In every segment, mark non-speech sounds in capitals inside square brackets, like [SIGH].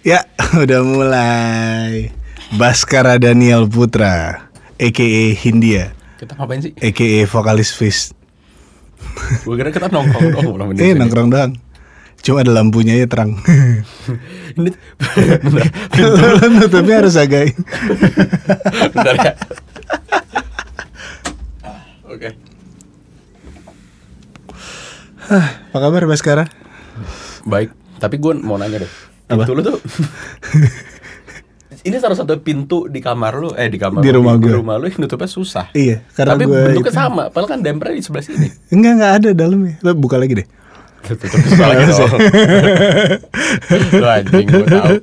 Ya, [LAUGHS] udah mulai. Baskara Daniel Putra, a.k.a. Hindia, Kita ngapain sih? a.k.a. vokalis Fish. [LAUGHS] Gue kira kita nongkrong dong [LAUGHS] Eh, nongkrong doang. Cuma ada lampunya ya terang. Ini Lu Nutupnya harus agak bentar ya. Oke. Apa kabar Baskara? Baik, tapi gue mau nanya deh. Apa? Pintu lu tuh [LAUGHS] Ini salah satu pintu di kamar lu, eh di kamar Di lu, rumah di gue. rumah lu yang nutupnya susah. Iya, karena Tapi gue bentuknya itu- sama, padahal kan dempernya di sebelah sini. Enggak, enggak ada dalamnya. Lo buka lagi deh. Tutup lagi [LAUGHS] dong. Lu anjing, gue tahu.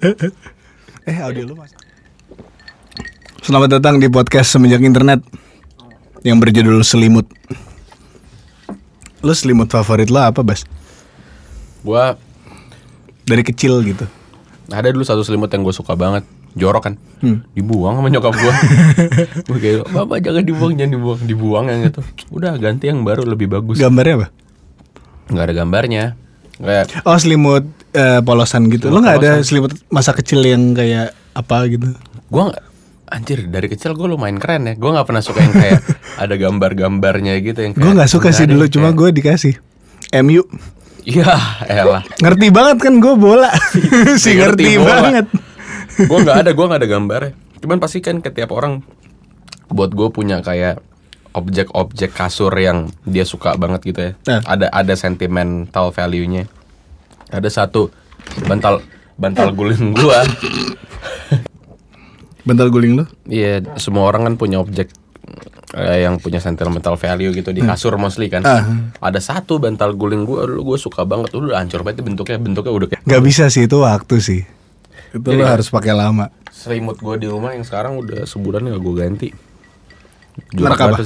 Eh, audio lu mas. Selamat datang di podcast Semenjak Internet yang berjudul Selimut. Lu selimut favorit lo apa, Bas? Gua Dari kecil gitu. ada dulu satu selimut yang gue suka banget jorok kan Hmm. dibuang sama nyokap gue [LAUGHS] gue kayak bapak jangan dibuang jangan dibuang dibuang yang itu udah ganti yang baru lebih bagus Gambarnya apa? nggak ada gambarnya kayak Oh, selimut eh, polosan gitu. Lo Selimut nggak ada selimut masa kecil yang kayak apa gitu? gue nggak anjir dari kecil gue lumayan keren ya gue nggak pernah suka yang kayak [LAUGHS] ada gambar-gambarnya gitu yang Gue nggak suka sih dulu, cuma gue dikasih. MU iya elah. Ngerti banget kan gue bola. [LAUGHS] Si ngerti, banget. Gue nggak ada gue nggak ada gambarnya cuman pasti kan ketiap orang buat gue punya kayak objek-objek kasur yang dia suka banget gitu ya. Nah. ada ada sentimental value-nya. Ada satu bantal bantal guling gua. Bantal guling lo iya semua orang kan punya objek eh, yang punya sentimental value gitu di kasur mostly kan Ah. ada satu bantal guling gua dulu gue suka banget dulu udah hancur banget bentuknya bentuknya udah kayak nggak bisa sih itu waktu sih itu Jadi lo harus pakai lama selimut gue di rumah yang sekarang udah sebulan nggak gue ganti. Merek apa?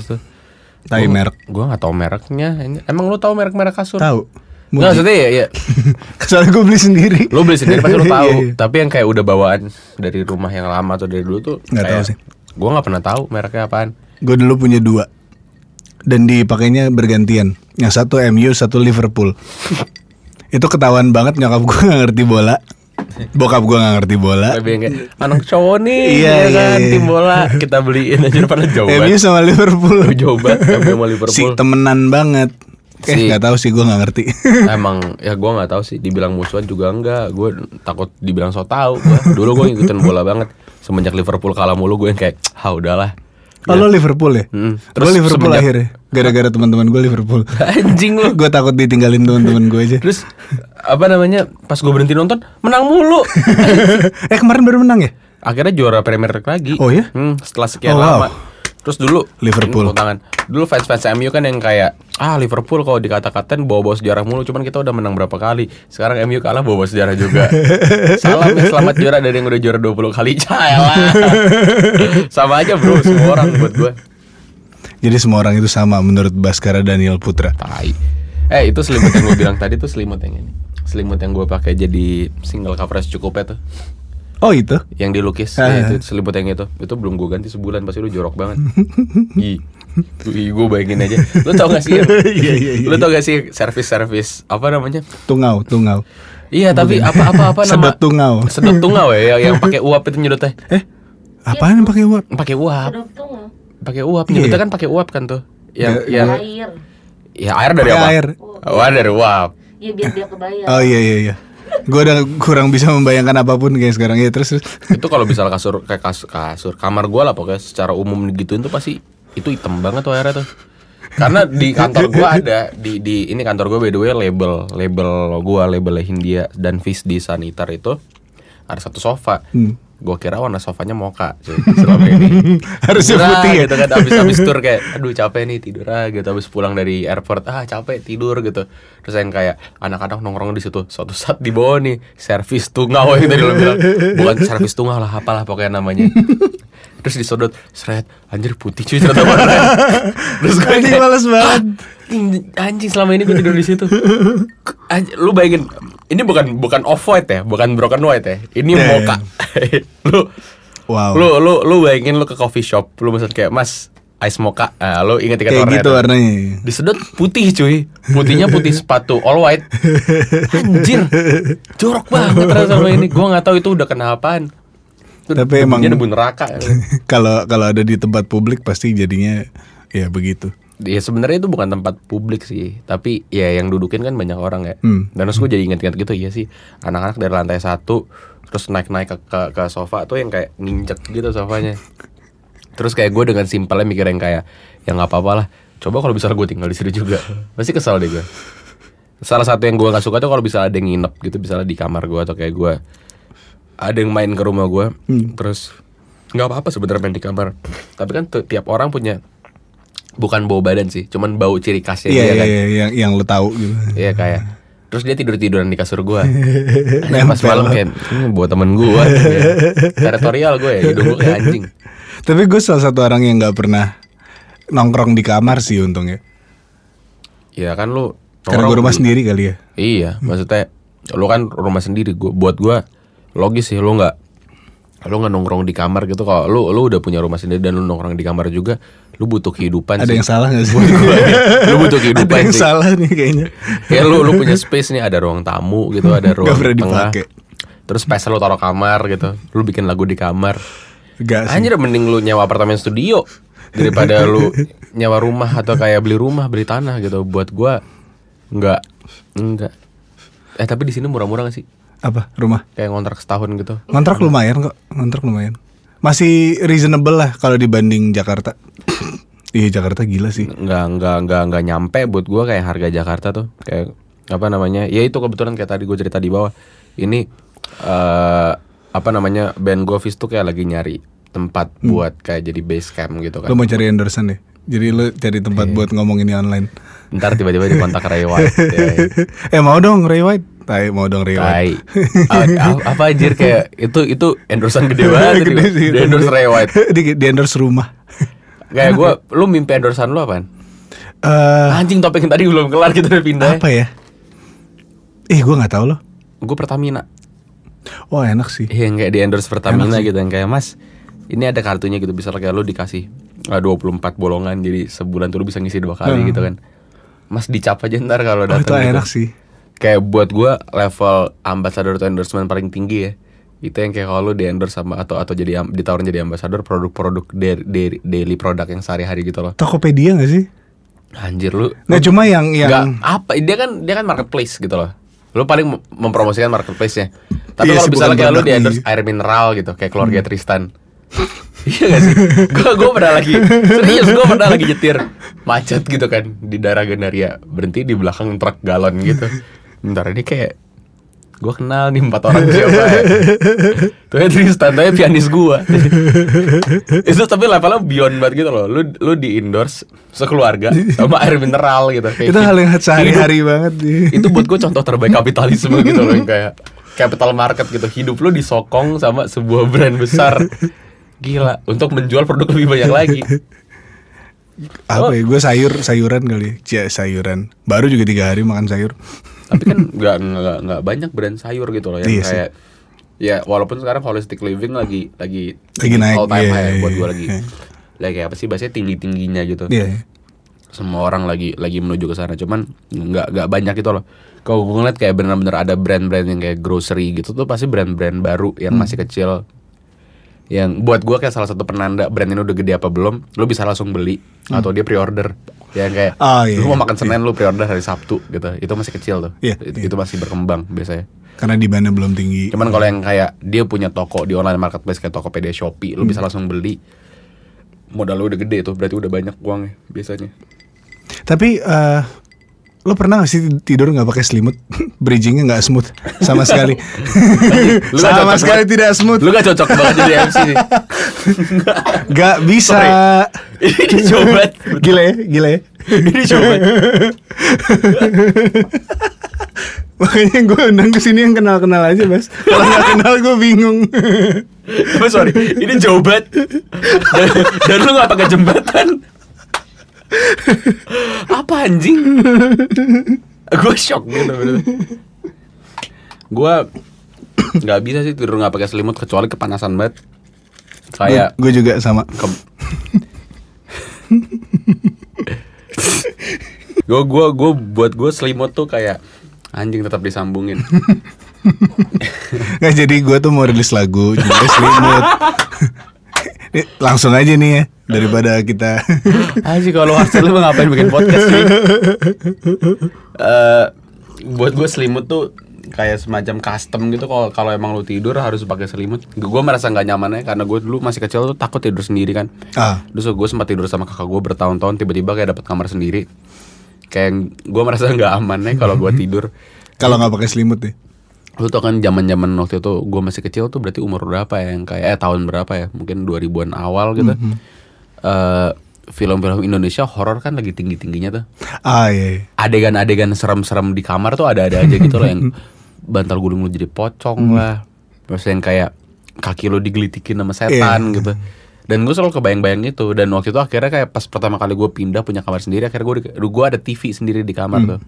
Tai merek. Gue nggak tahu mereknya. Emang lu tahu merek-merek kasur? tahu Nggak maksudnya ya, ya. [LAUGHS] soalnya gue beli sendiri Lu beli sendiri pasti [LAUGHS] tahu. Iya, iya. Tapi yang kayak udah bawaan dari rumah yang lama atau dari dulu tuh Nggak tahu sih. Gue nggak pernah tahu mereknya apaan. Gue dulu punya dua. Dan dipakainya bergantian. Yang satu MU satu Liverpool. [LAUGHS] Itu ketahuan banget nyokap gue nggak ngerti bola. Bokap gue nggak ngerti bola. Anak cowok nih, Iya, ya iya, kan, iya. tim bola. Kita beliin aja pada jauh [LAUGHS] MU sama Liverpool. [LAUGHS] Jauh banget sama si Liverpool. temenan banget. Eh Si- nggak tahu sih gue nggak ngerti. Emang ya gue nggak tahu sih dibilang musuhan juga enggak gue takut dibilang so tau dulu gue ngikutin bola banget. Semenjak Liverpool kalah mulu gue yang kayak ah udahlah oh lo Liverpool ya? Hmm. gue Liverpool semenjak- akhirnya? Gara-gara teman-teman gue Liverpool. [LAUGHS] Anjing lu. Gue takut ditinggalin teman-teman gue aja. Terus apa namanya pas gue berhenti nonton menang mulu. [LAUGHS] Eh kemarin baru menang ya? Akhirnya juara Premier League lagi. Oh ya? Hmm, setelah sekian Oh, wow. lama terus dulu Liverpool. tangan. Dulu fans fans MU kan yang kayak ah Liverpool kalau dikata-katain bawa-bawa sejarah mulu. Cuman kita udah menang berapa kali. Sekarang MU kalah bawa sejarah juga. [LAUGHS] Salam selamat juara dari yang udah juara 20 kali. [LAUGHS] Caelah. [LAUGHS] sama aja bro. Semua orang buat gue jadi semua orang itu sama menurut Baskara Daniel Putra. Tai. Eh itu selimut yang gue bilang tadi tuh selimut yang ini. Selimut yang gue pakai jadi single coverage cukup ya tuh oh itu? Yang dilukis Ah. ya, itu selimut yang itu. Itu belum gue ganti sebulan pasti lu jorok banget. [LAUGHS] Ih Ih, gue bayangin aja. Lu tau gak sih [LAUGHS] Iya, iya, iya. lu tau gak sih servis apa namanya? Tungau tungau. Iya tapi apa apa apa [LAUGHS] nama? Sedot tungau. Sedot tungau ya yang, yang pakai uap itu nyedotnya. Eh apaan yang pakai uap? Pakai uap. Sedot pakai uap Iya. nyedotnya kan pakai uap kan tuh. Yang Ya, yang air. ya air dari apa? air. oh dari uap. Ya biar dia kebayang. Oh iya iya iya. Gue udah kurang bisa membayangkan apa pun kayak sekarang ya terus. terus. itu kalau misal kasur kayak kasur, kasur kamar gue lah pokoknya secara umum gituin tuh pasti itu hitam banget tuh airnya tuh karena di kantor gua ada di di ini kantor gua by the way label label gua labelnya Hindia dan Fish di Sanitar itu ada satu sofa Hmm. Gua kira warna sofanya mocha cuy, [LAUGHS] selama ini. [LAUGHS] Harusnya ah, putih ya? gitu kan abis abis [LAUGHS] tur kayak aduh capek nih tidur ah gitu. Abis pulang dari airport ah capek tidur gitu. Terus yang kayak anak-anak nongkrong di situ suatu saat di bawah nih servis tungau yang tadi lo bilang. Bukan servis tungau lah apalah pokoknya namanya. Terus disodot seret anjir putih cuy ternyata warna terus gue Anjing males banget. Anjing, anjing selama ini gue tidur di situ. Anjing, lu bayangin ini bukan bukan off white ya bukan broken white ya. Ini Yeah, mocha. [LAUGHS] lu Wow. lu lu lu bayangin lu ke coffee shop lu pesan kayak mas ice mocha. Nah, lo inget inget warnanya gitu warnanya. Disedot putih cuy. Putihnya putih sepatu all white. Anjir Jorok banget rasanya sama ini. Gue gak tahu itu udah kena apaan. Itu Tapi emang- debu neraka. [LAUGHS] Kalau kalau ada di tempat publik pasti jadinya ya begitu. Ya sebenarnya itu bukan tempat publik sih Tapi ya yang dudukin kan banyak orang ya. Hmm. Dan terus gue jadi inget-inget gitu Iya sih Anak-anak dari lantai satu Terus naik-naik ke, ke, ke sofa tuh yang kayak nginjek gitu sofanya. Terus kayak gue dengan simpelnya mikir yang kayak Ya nggak apa-apa lah Coba kalau bisa gue tinggal di sini juga. Pasti kesal deh gue Salah satu yang gue gak suka tuh kalau bisa ada yang nginep gitu Misalnya di kamar gue atau kayak gue Ada yang main ke rumah gue Terus nggak apa-apa sebenarnya main di kamar. Tapi kan tiap orang punya Bukan bau badan sih Cuman bau ciri khasnya Iya dia iya kan iya, yang yang lo tahu gitu. Iya kayak Terus dia tidur-tiduran di kasur gua [LAUGHS] Nah pas malam kayak buat temen gua Teritorial gue ya Hidung gue kayak anjing [LAUGHS] Tapi gue salah satu orang yang nggak pernah nongkrong di kamar sih untungnya. Ya kan lu Karena gue rumah di- sendiri kali ya. Iya maksudnya Lu kan rumah sendiri gua, Buat gua Logis sih lu gak Lu gak nongkrong di kamar gitu Kalau lu, lu udah punya rumah sendiri Dan lu nongkrong di kamar juga Lu butuh kehidupan Ada sih yang salah gak sih? Lu butuh Ada kehidupan yang sih salah nih kayaknya. Ya lu lu punya space nih ada ruang tamu gitu, ada ruang pernah tengah. Terus space lu taruh kamar gitu. Lu bikin lagu di kamar. Gak sih. Anjir mending lu nyewa apartemen studio daripada lu [LAUGHS] nyewa rumah atau kayak beli rumah, beli tanah gitu. Buat gua enggak enggak. Eh tapi di sini murah-murah gak sih? Apa? Rumah? Kayak ngontrak setahun gitu. Ngontrak lumayan kok. Ngontrak lumayan. Masih reasonable lah kalau dibanding Jakarta. [COUGHS] Iya Jakarta gila sih. Enggak enggak enggak enggak nyampe buat gua kayak harga Jakarta tuh. Kayak apa namanya? Ya itu kebetulan kayak tadi gue cerita di bawah. Ini eh apa namanya? Band Govis tuh kayak lagi nyari tempat buat kayak jadi base camp gitu kan. Lo mau cari endorsean deh. Jadi lo cari tempat Iya. buat ngomong ini online. Ntar tiba-tiba dikontak Ray White. Ya, ya. [LAUGHS] eh mau dong Ray White. Tai mau dong Ray White. Tai. A- a- apa anjir kayak itu itu endorsean gede [LAUGHS] banget Gede sih. Di endorse Ray White. [LAUGHS] di, di endorse rumah. Kayak gua lu mimpi endorsean lu apaan? Eh Anjing topik yang tadi belum kelar kita udah pindah. apa ya? Eh gue nggak tahu loh. Gue Pertamina. Wah enak sih. Yang kayak di endorse Pertamina Enak gitu yang kayak Mas ini ada kartunya gitu bisa kayak lu dikasih uh, 24 bolongan jadi sebulan tuh lu bisa ngisi dua kali Hmm. gitu kan. Mas dicap aja ntar kalau Oh, datang. itu gitu. enak sih. Kayak buat gua level ambassador atau endorsement paling tinggi ya. Itu yang kayak kalau lu di endorse sama atau atau jadi ditawarin jadi ambassador produk-produk dari daily produk yang sehari-hari gitu loh. Tokopedia gak sih? Anjir lu. Nah cuma yang Nggak, yang apa dia kan dia kan marketplace gitu loh. Lu paling mem- mempromosikan marketplace-nya. Tapi Iya kalau misalnya kayak lu di endorse air mineral gitu, kayak keluarga Tristan. Iya gak sih? Gue gue pernah lagi serius gue pernah lagi nyetir macet gitu kan di daerah Gandaria berhenti di belakang truk galon gitu. Bentar ini kayak gue kenal nih empat orang siapa ya. Tuh Tristan, tuh pianis gue. Itu tapi levelnya beyond banget gitu loh. Lu lu di endorse sekeluarga sama air mineral gitu. Kayak itu hal yang sehari-hari banget itu buat gue contoh terbaik kapitalisme gitu loh yang kayak capital market gitu hidup lu disokong sama sebuah brand besar gila. Untuk menjual produk lebih banyak lagi. [LAUGHS] Apa ya gue sayur sayuran kali. Ya sayuran. Baru juga tiga hari makan sayur. Tapi kan [LAUGHS] nggak nggak nggak banyak brand sayur gitu loh yang Iya sih. kayak ya walaupun sekarang holistic living lagi lagi Lagi naik, all time iya, high iya, buat gue iya. lagi. Lagi apa sih bahasanya tinggi tingginya gitu. Iya semua orang lagi lagi menuju ke sana. Cuman nggak nggak banyak itu loh. Kalau gue ngeliat kayak benar-benar ada brand-brand yang kayak grocery gitu tuh pasti brand-brand baru yang Hmm. masih kecil yang buat gue kayak salah satu penanda brand ini udah gede apa belum lo bisa langsung beli atau dia pre-order. Yang kayak Hmm. Oh, iya, lu mau iya, makan senin lu pre-order hari sabtu gitu. Itu masih kecil tuh. Iya, itu, iya. itu masih berkembang biasanya. Karena di mana belum tinggi. Cuman kalau yang kayak dia punya toko di online marketplace kayak Tokopedia Shopee Hmm. lu bisa langsung beli. Modal lu udah gede tuh berarti udah banyak uangnya biasanya. Tapi eh lo pernah gak sih tidur nggak pakai selimut? [LAUGHS] Bridgingnya nggak smooth sama sekali. Lu sama cocok sekali banget. tidak smooth. Lu gak cocok banget jadi MC nih. [LAUGHS] Nggak bisa. [LAUGHS] Ini coba gila ya gila ya Ini coba makanya gue undang ke sini yang kenal kenal aja mas. Kalau nggak kenal gue bingung. Oh, sorry. Ini jobat. Dan, dan lu gak pakai jembatan [LAUGHS] Apa anjing? [LAUGHS] Gue shock gitu Gue Gak bisa sih tidur gak pakai selimut Kecuali kepanasan banget. Kayak gue juga sama. Ke- Gue gua gua buat gue selimut tuh kayak anjing tetap disambungin. Nggak jadi gue tuh mau rilis lagu selimut. [LAUGHS] Langsung aja nih ya daripada kita [LAUGHS] Anjing kalau hasil lu ngapain bikin podcast sih? Eh, buat gue selimut tuh kayak semacam custom gitu kalau kalau emang lu tidur harus pakai selimut. Gue merasa nggak nyaman ya karena gue dulu masih kecil tuh takut tidur sendiri kan. ah Terus gue sempat tidur sama kakak gue bertahun-tahun tiba-tiba kayak dapat kamar sendiri. Kayak gue merasa nggak aman ya kalau gue [LAUGHS] tidur. kalau nggak pakai selimut deh. Lu tau kan zaman-zaman waktu itu gue masih kecil tuh berarti umur berapa ya yang kayak eh tahun berapa ya? Mungkin 2000-an awal gitu. Eh film-film Indonesia horor kan lagi tinggi-tingginya tuh. Ah iya. iya. Adegan-adegan serem-serem di kamar tuh ada-ada aja gitu loh yang [LAUGHS] bantal gulung lu jadi pocong lah. Terus yang kayak kaki lu digelitikin sama setan gitu. Dan gue selalu kebayang-bayang itu Dan waktu itu akhirnya kayak pas pertama kali gue pindah punya kamar sendiri Akhirnya gue gue ada TV sendiri di kamar tuh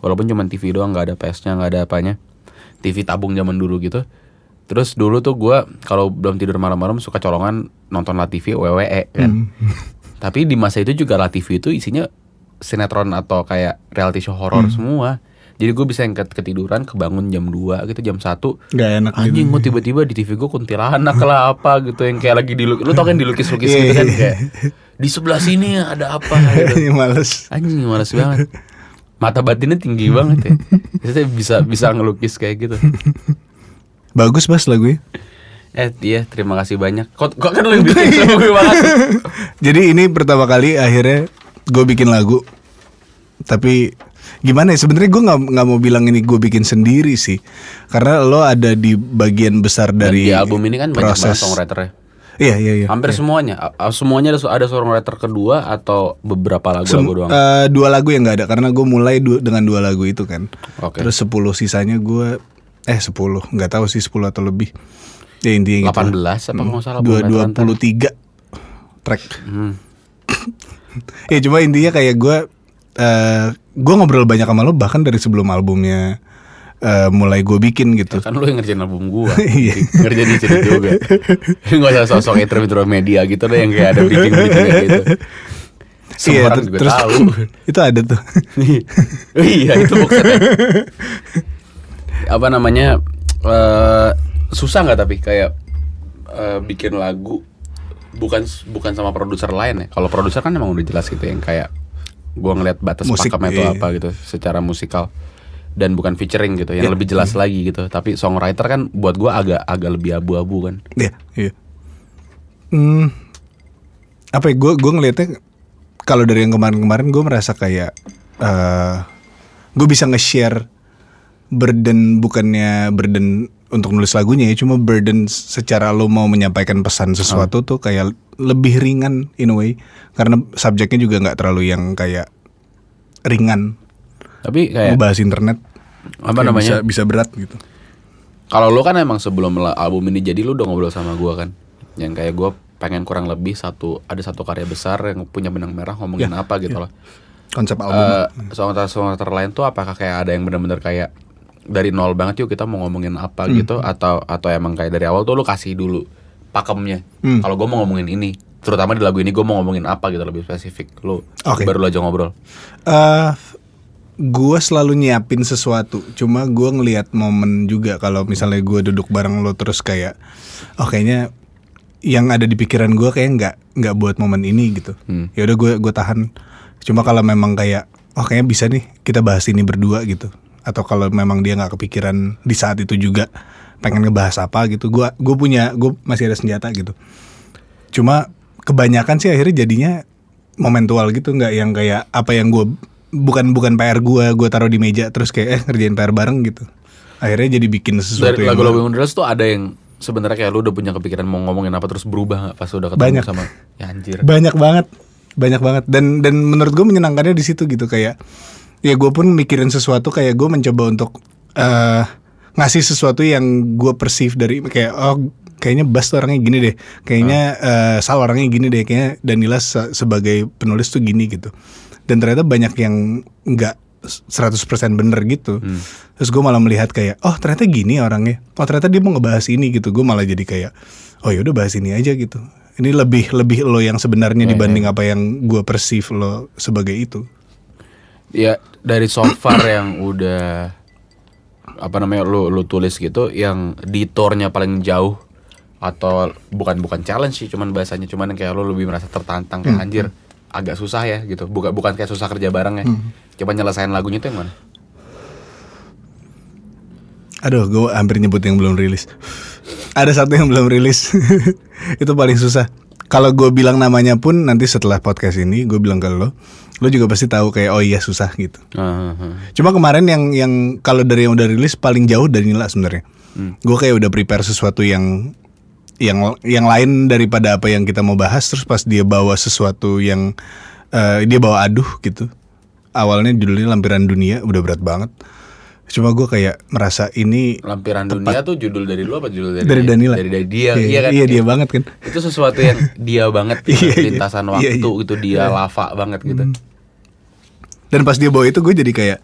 Walaupun cuma TV doang nggak ada PS-nya nggak ada apanya TV tabung zaman dulu gitu Terus dulu tuh gue kalau belum tidur malam-malam suka colongan nonton La TV WWE kan? [LAUGHS] Tapi di masa itu juga La TV itu isinya sinetron atau kayak reality show horor semua. Jadi gue bisa yang ket- ketiduran kebangun jam 2 gitu jam 1 Nggak enak. Anjing gue tiba-tiba di TV gue kuntilanak lah apa gitu yang kayak lagi dilukis Lu tau kan dilukis-lukis Iya, gitu kan iya. kayak Di sebelah sini ada apa? [LAUGHS] gitu. Males. Anjing males banget. Mata batinnya tinggi banget ya. [LAUGHS] Jadi bisa bisa ngelukis kayak gitu Bagus pas lagunya. Eh iya terima kasih banyak. Kok, kok kan lu yang [LAUGHS] bikin? Sama gue banget. Jadi ini pertama kali akhirnya gue bikin lagu. Tapi gimana ya sebenarnya gue nggak nggak mau bilang ini gue bikin sendiri sih. Karena lo ada di bagian besar Dan dari di album ini kan banyak banget proses songwriternya. Iya iya iya. Hampir semuanya. A- a- Semuanya ada, ada songwriter kedua Atau beberapa lagu-lagu Sem- doang? eh, dua lagu yang nggak ada. Karena gue mulai du- dengan dua lagu itu kan. Oke. terus 10 sisanya gue eh 10 nggak tahu sih 10 atau lebih. Ya intinya gitu. 18 apa? Nggak salah dua puluh tiga. Track Hmm. [LAUGHS] ya cuma intinya kayak gue eh gue ngobrol banyak sama lo bahkan dari sebelum albumnya eh, mulai gue bikin gitu. Kan lu yang ngerjain album gua. [LAUGHS] Iya. Ngerjain di sini juga. [LAUGHS] Gak usah sosok intro-intro media gitu deh Yang kayak ada bridging-bridging gitu. Semua orang ter- juga terus tahu. itu ada tuh. Iya itu boxnya Apa namanya eh Susah nggak tapi kayak eh, Bikin lagu Bukan bukan sama produser lain ya Kalau produser kan emang udah jelas gitu Yang kayak Gua ngeliat batas Musik, pakemnya itu iya. apa gitu Secara musikal dan bukan featuring gitu yang Iya. lebih jelas lagi gitu tapi songwriter kan buat gua agak agak lebih abu-abu kan Iya, iya. Hmm, apa ya? Gue gue ngelihatnya kalau dari yang kemarin-kemarin gue merasa kayak eh gue bisa nge-share burden bukannya burden untuk nulis lagunya ya, cuma burden secara lo mau menyampaikan pesan sesuatu tuh kayak lebih ringan in a way karena subjeknya juga nggak terlalu yang kayak ringan. tapi kayak bahas internet apa kayak namanya bisa, bisa berat gitu. kalau lo kan emang sebelum album ini jadi lo udah ngobrol sama gua kan yang kayak gua pengen kurang lebih satu ada satu karya besar yang punya benang merah ngomongin Ya, apa gitu loh Konsep album. Eh songwriter songwriter lain tuh apakah kayak ada yang benar-benar kayak dari nol banget yuk kita mau ngomongin apa Hmm. gitu atau atau emang kayak dari awal tuh lo kasih dulu pakemnya Hmm. kalau gua mau ngomongin ini terutama di lagu ini gua mau ngomongin apa gitu lebih spesifik lo Oke. baru lo aja ngobrol eh gue selalu nyiapin sesuatu cuma gue ngelihat momen juga kalau misalnya gue duduk bareng lo terus kayak oh kayaknya yang ada di pikiran gue kayak nggak nggak buat momen ini gitu Hmm. ya udah gue gue tahan cuma kalau memang kayak oh kayaknya bisa nih kita bahas ini berdua gitu atau kalau memang dia nggak kepikiran di saat itu juga pengen ngebahas apa gitu gue gue punya gue masih ada senjata gitu. Cuma kebanyakan sih akhirnya jadinya momentual gitu nggak yang kayak apa yang gue bukan bukan PR gue gue taruh di meja terus kayak eh ngerjain PR bareng gitu. Akhirnya jadi bikin sesuatu dari yang lagu-lagu tuh ada yang sebenarnya kayak lu udah punya kepikiran mau ngomongin apa terus berubah nggak pas udah ketemu Banyak. sama ya anjir. Banyak banget. Banyak banget. Dan dan menurut gue menyenangkannya di situ gitu kayak ya gue pun mikirin sesuatu kayak gue mencoba untuk eh ngasih sesuatu yang gue perceive dari kayak oh kayaknya Bas tuh orangnya gini deh. Kayaknya eh, Sal orangnya gini deh. Kayaknya Danila se- sebagai penulis tuh gini gitu. Dan ternyata banyak yang nggak 100% bener gitu. Terus gue malah melihat kayak oh ternyata gini orangnya. Oh ternyata dia mau ngebahas ini gitu. Gue malah jadi kayak oh ya udah bahas ini aja gitu. Ini lebih lebih lo yang sebenarnya Ya, dibanding apa yang gue perceive lo sebagai itu Ya dari so far yang udah apa namanya lu lu tulis gitu yang di tournya paling jauh atau bukan bukan challenge sih cuman bahasanya cuman yang kayak lu lebih merasa tertantang kayak anjir agak susah ya gitu. Bukan bukan kayak susah kerja bareng ya. Coba nyelesain lagunya itu yang mana? Aduh, gue hampir nyebut yang belum rilis. Ada satu yang belum rilis. [LAUGHS] itu paling susah. Kalau gue bilang namanya pun nanti setelah podcast ini gue bilang ke lo, lo juga pasti tahu kayak oh iya susah gitu. Ah, ah. Cuma kemarin yang yang kalau dari yang udah rilis paling jauh dari Nila sebenarnya. Gue kayak udah prepare sesuatu yang yang yang lain daripada apa yang kita mau bahas. Terus pas dia bawa sesuatu yang eh, dia bawa aduh gitu. Awalnya judulnya Lampiran Dunia udah berat banget. Cuma gue kayak merasa ini lampiran dunia tuh judul dari lu apa judul dari dari dia? Danila. dari, dari dia Iya, iya kan Iya dia banget kan. itu sesuatu yang [LAUGHS] dia banget gitu, Iya, iya. lintasan Iya, waktu iya. itu dia lava banget gitu Dan pas dia bawa itu gue jadi kayak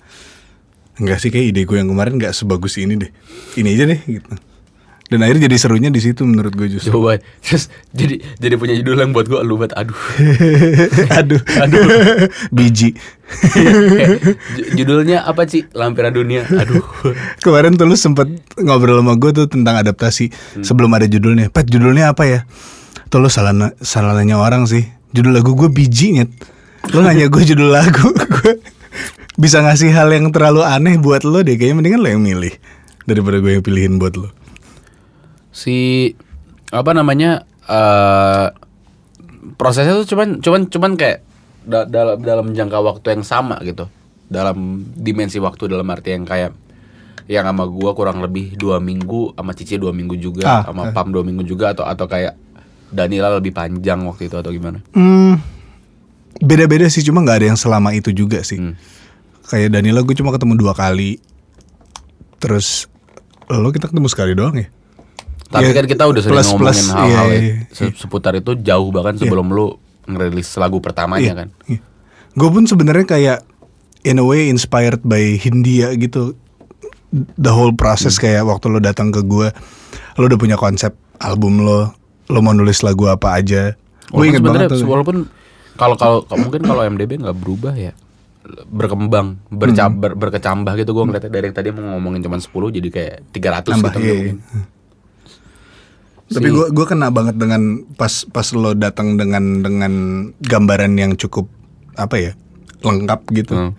enggak sih kayak ide gue yang kemarin nggak sebagus ini deh. Ini aja deh gitu. Dan akhirnya jadi serunya di situ menurut gue justru. coba terus jadi jadi punya judul yang buat gua lu buat aduh [LAUGHS] aduh, aduh, [LAUGHS] biji. Ju- judulnya apa sih lampiran dunia aduh [LAUGHS] Kemarin tuh lu sempet ngobrol sama gue tuh tentang adaptasi sebelum ada judulnya. Pet judulnya apa ya? Tuh lu salah salah nanya orang sih. Judul lagu gue biji nyet. Lu nanya gue judul lagu, gue bisa ngasih hal yang terlalu aneh buat lo deh. Kayaknya mendingan lo yang milih daripada gue yang pilihin buat lo. Si apa namanya eh prosesnya tuh cuman cuman cuman kayak da- dalam dalam jangka waktu yang sama gitu dalam dimensi waktu dalam arti yang kayak yang sama gua kurang lebih dua minggu sama Cici dua minggu juga Ah, sama Pam dua minggu juga atau atau kayak Danila lebih panjang waktu itu atau gimana Hmm, beda-beda sih, cuma nggak ada yang selama itu juga sih. Hmm. Kayak Danila gue cuma ketemu dua kali. Terus lo kita ketemu sekali doang ya? Tapi Ya, kan kita udah sering plus- ngomongin plus, hal-hal iya, ya, iya, se- seputar itu jauh bahkan sebelum lu ngerilis lagu pertamanya kan Gue pun sebenarnya kayak in a way inspired by Hindia gitu. The whole process Hmm. kayak waktu lo datang ke gue, lo udah punya konsep album lo, lo mau nulis lagu apa aja. Gue inget banget tuh. walaupun kalau kalau mungkin kalau MDB nggak berubah ya berkembang berca- Hmm. ber- berkecambah gitu gue ngeliatnya dari yang tadi mau ngomongin cuma 10 jadi kayak 300 Nambah, gitu iya, mungkin. Tapi gue gue kena banget dengan pas pas lo datang dengan dengan gambaran yang cukup apa ya lengkap gitu. Hmm.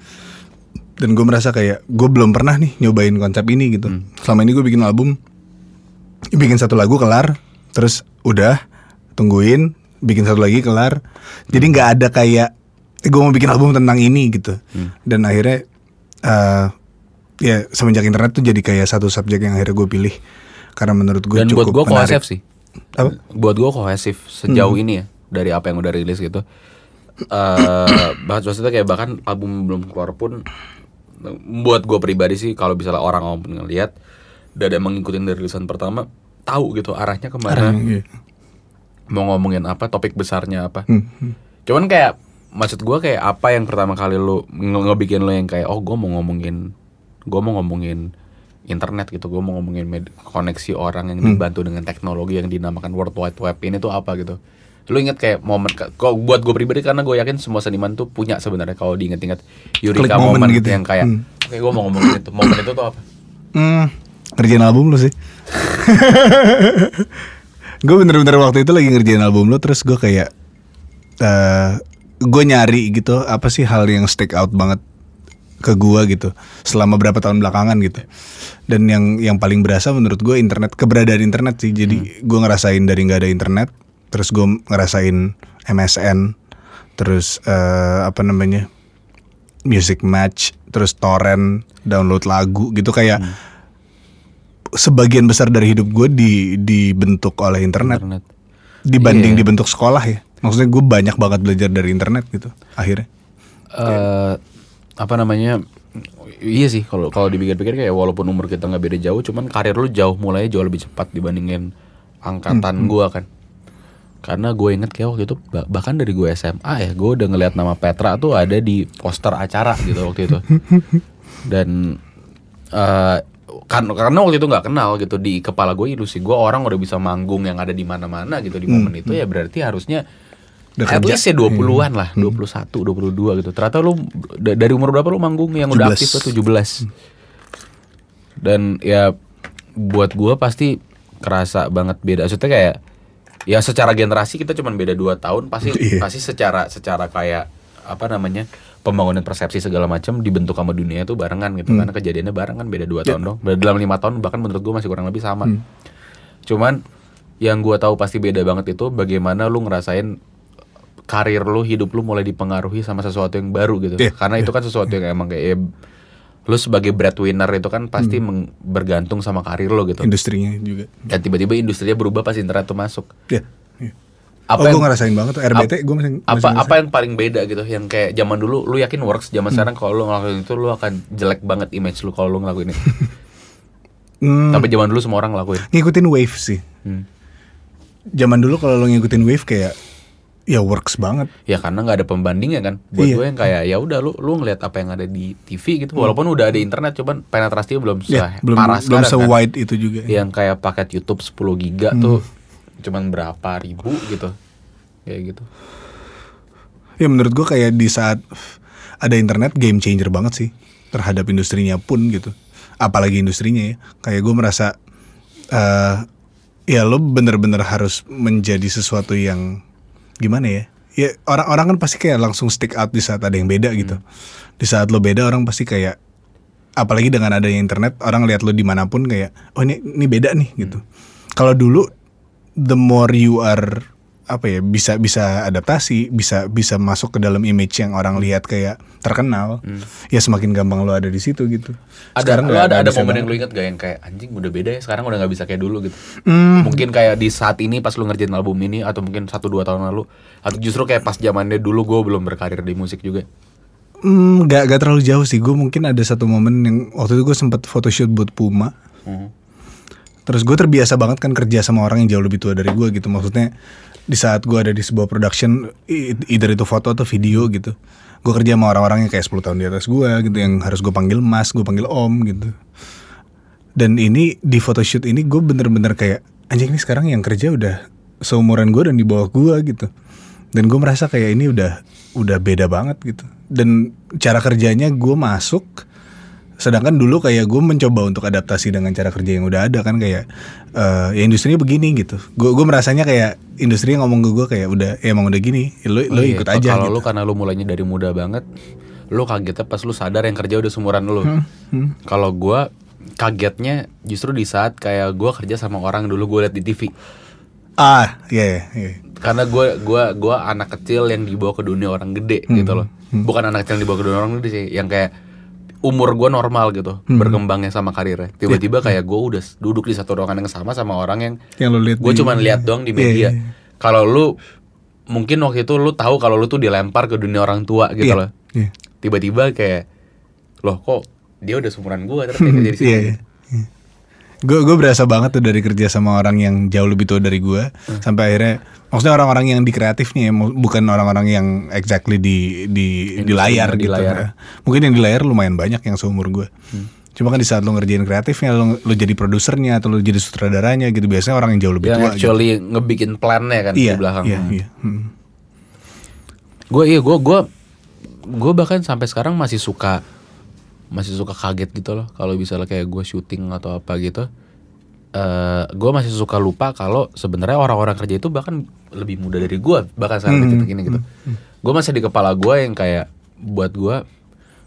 Dan gue merasa kayak gue belum pernah nih nyobain konsep ini gitu. Hmm. Selama ini gue bikin album, bikin satu lagu kelar, terus udah tungguin, bikin satu lagi kelar. Jadi nggak ada kayak gue mau bikin album tentang ini gitu. Hmm. Dan akhirnya eh ya semenjak internet tuh jadi kayak satu subjek yang akhirnya gue pilih karena menurut gue Dan buat cukup gue menarik. kohesif sih. Apa? Buat gue kohesif sejauh ini ya dari apa yang udah rilis gitu. Eh [CLEARS THROAT] bahas maksudnya kayak bahkan album belum keluar pun buat gue pribadi sih kalau misalnya orang mau ngelihat dan emang ngikutin dari rilisan pertama tahu gitu arahnya ke mana Iya. mau ngomongin apa topik besarnya apa Hmm, hmm. cuman kayak maksud gua kayak apa yang pertama kali lu nge- ngebikin lo yang kayak oh gue mau ngomongin gue mau ngomongin internet gitu gue mau ngomongin med- koneksi orang yang dibantu dengan teknologi yang dinamakan World Wide Web ini tuh apa gitu lu inget kayak momen kok buat gue pribadi karena gue yakin semua seniman tuh punya sebenarnya kalau diinget-inget Eureka Klik moment gitu ya. yang kayak Hmm. oke gue mau ngomongin itu momen itu tuh apa Hmm, ngerjain album lu sih. [LAUGHS] gue bener-bener waktu itu lagi ngerjain album lu terus gue kayak eh gue nyari gitu apa sih hal yang stick out banget ke gua gitu selama berapa tahun belakangan gitu. Dan yang yang paling berasa menurut gue internet keberadaan internet sih. Jadi gue ngerasain dari nggak ada internet terus gue ngerasain MSN terus eh, apa namanya music match terus torrent download lagu gitu. Kayak sebagian besar dari hidup gue di dibentuk oleh internet, internet. Dibanding Iya. dibentuk sekolah ya. Maksudnya gue banyak banget belajar dari internet gitu akhirnya. Eh apa namanya iya sih kalau kalau dipikir-pikir kayak walaupun umur kita nggak beda jauh cuman karir lu jauh mulai jauh lebih cepat dibandingin angkatan gua kan. Karena gue inget kayak waktu itu bah- bahkan dari gue SMA ya gue udah ngeliat nama Petra tuh ada di poster acara gitu waktu itu. Dan eh kan karena waktu itu nggak kenal gitu di kepala gue ilusi gue orang udah bisa manggung yang ada di mana-mana gitu di momen itu ya berarti harusnya Udah At kerja. least ya 20-an lah, 21, 22 gitu. Ternyata lu da- dari umur berapa lu manggung yang udah 17. aktif tuh 17. Dan ya buat gua pasti kerasa banget beda. Maksudnya kayak ya secara generasi kita cuma beda 2 tahun pasti [LAUGHS] Iya. pasti secara secara kayak apa namanya? pembangunan persepsi segala macam dibentuk sama dunia itu barengan gitu karena kejadiannya barengan beda 2 tahun dong. Dalam lima tahun bahkan menurut gua masih kurang lebih sama. Cuman yang gua tahu pasti beda banget itu bagaimana lu ngerasain karir lu, hidup lu mulai dipengaruhi sama sesuatu yang baru gitu. Iya, Karena itu kan sesuatu yang emang kayak ya, lu sebagai breadwinner itu kan pasti meng- bergantung sama karir lu gitu. Industrinya juga. Dan tiba-tiba industrinya berubah pas internet tuh masuk. Ya. iya. Apa oh, yang, gue ngerasain banget tuh RBT gue masih, masih apa ngerasain. apa yang paling beda gitu yang kayak zaman dulu lu yakin works, zaman sekarang kalau lu ngelakuin itu lu akan jelek banget image lu kalau lu ngelakuin itu. Hmm, Tapi zaman dulu semua orang ngelakuin. ngikutin wave sih. Hmm. Zaman dulu kalau lo ngikutin wave kayak ya works banget. Ya karena nggak ada pembandingnya kan. Buat Iya. gue yang kayak ya udah lu lu ngeliat apa yang ada di TV gitu. Walaupun udah ada internet cuman penetrasinya belum Ya, se belum parah belum sekarang kan. se-wide itu juga. Yang kayak paket YouTube 10 giga Hmm. tuh cuman berapa ribu gitu. Kayak gitu. Ya menurut gue kayak di saat ada internet game changer banget sih terhadap industrinya pun gitu. Apalagi industrinya ya. Kayak gue merasa eh ya lo bener-bener harus menjadi sesuatu yang gimana ya? Ya orang-orang kan pasti kayak langsung stick out di saat ada yang beda gitu. Di saat lo beda orang pasti kayak apalagi dengan adanya internet orang lihat lo di mana pun kayak oh ini ini beda nih gitu. Kalau dulu the more you are apa ya bisa bisa adaptasi bisa bisa masuk ke dalam image yang orang lihat kayak terkenal ya semakin gampang lo ada di situ gitu. Ada lu nggak- ada ada momen yang lu inget gak yang kayak anjing udah beda ya sekarang udah nggak bisa kayak dulu gitu. Hmm, Mungkin kayak di saat ini pas lu ngerjain album ini atau mungkin satu dua tahun lalu atau justru kayak pas zamannya dulu gue belum berkarir di musik juga. hmm, nggak nggak terlalu jauh sih. Gue mungkin ada satu momen yang waktu itu gue sempat photoshoot buat Puma. Hmm. terus gue terbiasa banget kan kerja sama orang yang jauh lebih tua dari gue gitu. Maksudnya di saat gue ada di sebuah production either itu foto atau video gitu. Gue kerja sama orang-orang yang kayak 10 tahun di atas gue gitu yang harus gue panggil mas gue panggil om gitu. Dan ini di photoshoot ini gue bener-bener kayak anjing ini sekarang yang kerja udah seumuran gue dan di bawah gue gitu. Dan gue merasa kayak ini udah udah beda banget gitu. Dan cara kerjanya gue masuk sedangkan dulu kayak gue mencoba untuk adaptasi dengan cara kerja yang udah ada kan kayak eh ya industrinya begini gitu gue gue merasanya kayak industri ngomong ke gue kayak udah ya emang udah gini ya lo lo Oh iya, ikut aja Kalau gitu lu karena lu mulainya dari muda banget, lu kagetnya pas lu sadar yang kerja udah seumuran lu. Hmm. Kalau gua kagetnya justru di saat kayak gua kerja sama orang dulu gue liat di TV. ah iya iya iya. Karena gua gua gua anak kecil yang dibawa ke dunia orang gede Hmm. gitu loh. Bukan anak kecil yang dibawa ke dunia orang gede sih, yang kayak umur gua normal gitu, Hmm. berkembangnya sama karirnya. Tiba-tiba kayak gua udah duduk di satu ruangan yang sama sama orang yang yang gue cuman lihat doang di Iya, media. iya. Kalau lu mungkin waktu itu lu tahu kalau lu tuh dilempar ke dunia orang tua gitu Iya, loh. iya. Tiba-tiba kayak loh kok dia udah seumuran gua terus dia kerja di sini. Iya, iya. Gue gue berasa banget tuh dari kerja sama orang yang jauh lebih tua dari gue Hmm. sampai akhirnya maksudnya orang-orang yang di kreatifnya ya, mu- bukan orang-orang yang exactly di di di layar di gitu. layar. ya. Mungkin yang di layar lumayan banyak yang seumur gue. Hmm. Cuma kan di saat lo ngerjain kreatifnya, lo, lo jadi produsernya atau lo jadi sutradaranya gitu biasanya orang yang jauh lebih Yang tua. gitu. actually ngebikin plannya kan Iya, di belakang. iya, iya. Hmm. Gue iya gue gue gue bahkan sampai sekarang masih suka masih suka kaget gitu loh kalau misalnya kayak gue syuting atau apa gitu. eh gue masih suka lupa kalau sebenarnya orang-orang kerja itu bahkan lebih muda dari gue bahkan sekarang Hmm, ini gitu. Gue masih di kepala gue yang kayak buat gue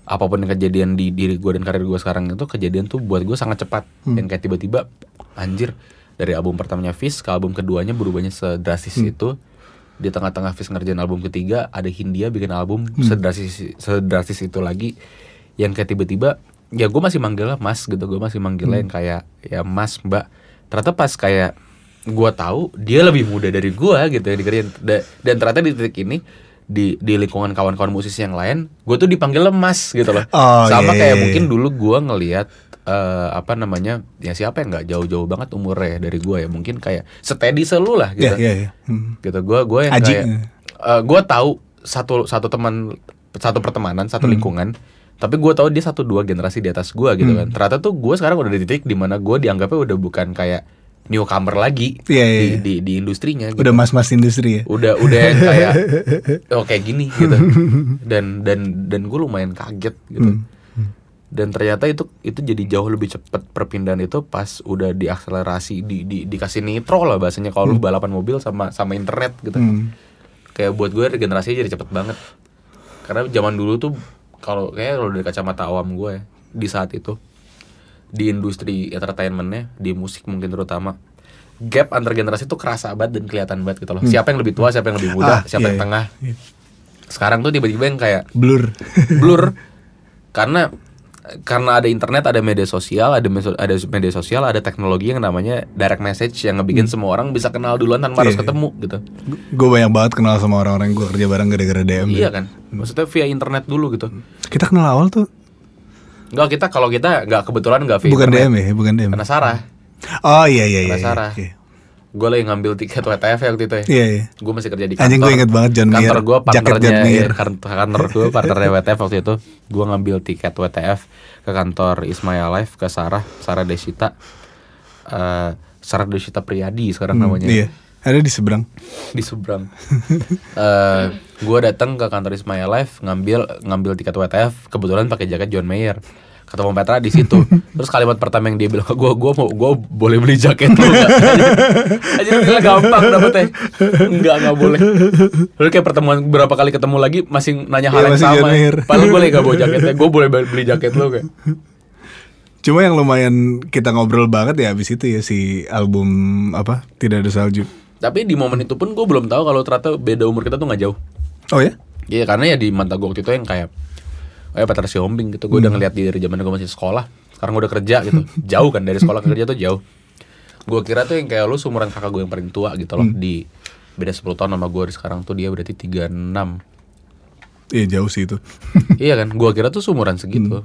apa pun yang kejadian di diri gue dan karir gue sekarang itu kejadian tuh buat gue sangat cepat Hmm. yang kayak tiba-tiba anjir dari album pertamanya Fish ke album keduanya berubahnya sedrastis Hmm. itu di tengah-tengah Fish ngerjain album ketiga ada Hindia bikin album Hmm. sedrastis sedrastis itu lagi yang kayak tiba-tiba ya gue masih manggilnya Mas gitu gue masih manggilnya Hmm. yang kayak ya Mas Mbak ternyata pas kayak gue tahu dia lebih muda dari gue gitu yang dikerjain Da- dan ternyata di titik ini di di lingkungan kawan-kawan musisi yang lain gue tuh dipanggil Mas gitu loh Oh, sama iya, kayak iya, mungkin iya. dulu gue ngelihat eh, apa namanya ya siapa yang nggak jauh-jauh banget umurnya dari gue ya mungkin kayak steady selu lah gitu Iya, iya, iya. Hmm. gitu gue gue yang Aji. kayak gue tahu satu satu teman satu pertemanan satu Hmm. lingkungan tapi gue tahu dia satu dua generasi di atas gue gitu Hmm. kan ternyata tuh gue sekarang udah di titik di mana gue dianggapnya udah bukan kayak newcomer lagi Iya, iya, di, iya. di di industrinya gitu. Udah mas-mas industri ya. udah udah yang kayak [LAUGHS] oh kayak gini gitu dan dan dan gue lumayan kaget gitu dan ternyata itu itu jadi jauh lebih cepat perpindahan itu pas udah diakselerasi di, di dikasih nitro lah bahasanya kalau lu balapan mobil sama sama internet gitu Hmm. kayak buat gue regenerasinya jadi cepet banget karena zaman dulu tuh kalau kayak kalau dari kacamata awam gue ya, di saat itu di industri entertainmentnya di musik mungkin terutama gap antar generasi tuh kerasa banget dan kelihatan banget gitu loh siapa yang lebih tua siapa yang lebih muda Ah, siapa iya, yang iya. tengah Iya. sekarang tuh tiba-tiba yang kayak Blur. blur [LAUGHS] karena karena ada internet ada media sosial ada meso- ada media sosial ada teknologi yang namanya direct message yang ngebikin semua orang bisa kenal duluan tanpa harus Hmm. Iya. ketemu gitu gue banyak banget kenal sama orang-orang gue kerja bareng gara-gara DM. iya kan maksudnya via internet dulu gitu Kita kenal awal tuh Enggak kita kalau kita nggak kebetulan nggak via bukan internet. DM ya, bukan DM. Karena Sarah, Oh iya iya iya. karena Sarah. Iya Gue lagi ngambil tiket WTF ya waktu itu ya. iya. iya. Gue masih kerja di kantor. Anjing gue inget banget John Mayer. Kantor gue partnernya, Mayer. kan- kantor gue partnernya WTF waktu itu. Gue ngambil tiket WTF ke kantor Ismaya Live ke Sarah, Sarah Desita. Eh, Sarah Desita Priyadi sekarang namanya. Iya. Ada di seberang. di seberang. [LAUGHS] Eh, gue datang ke kantor Ismaya Live ngambil ngambil tiket WTF kebetulan pakai jaket John Mayer. Ketemu Petra di situ. [LAUGHS] Terus kalimat pertama yang dia bilang ke gue, gue mau gue boleh beli jaket lu nggak? Aja bilang gampang dapetnya. Enggak enggak boleh. Lalu kayak pertemuan berapa kali ketemu lagi masih nanya hal Iya, yang sama. Padahal gue gak bawa jaketnya. Gue boleh beli jaket lu kayak. Cuma yang lumayan kita ngobrol banget ya abis itu ya si album apa tidak ada salju. Tapi di momen itu pun gue belum tahu kalau ternyata beda umur kita tuh nggak jauh. Oh ya? Iya karena ya di mata gue waktu itu yang kayak Oh ya Petra Siombing gitu. Gue udah ngeliat dia dari zaman gue masih sekolah. Sekarang gue udah kerja gitu. [LAUGHS] Jauh kan dari sekolah ke kerja tuh jauh. Gue kira tuh yang kayak lu seumuran kakak gue yang paling tua gitu loh. Di beda 10 tahun sama gue sekarang tuh dia berarti 36 Iya jauh sih itu. [LAUGHS] Iya kan? Gue kira tuh seumuran segitu.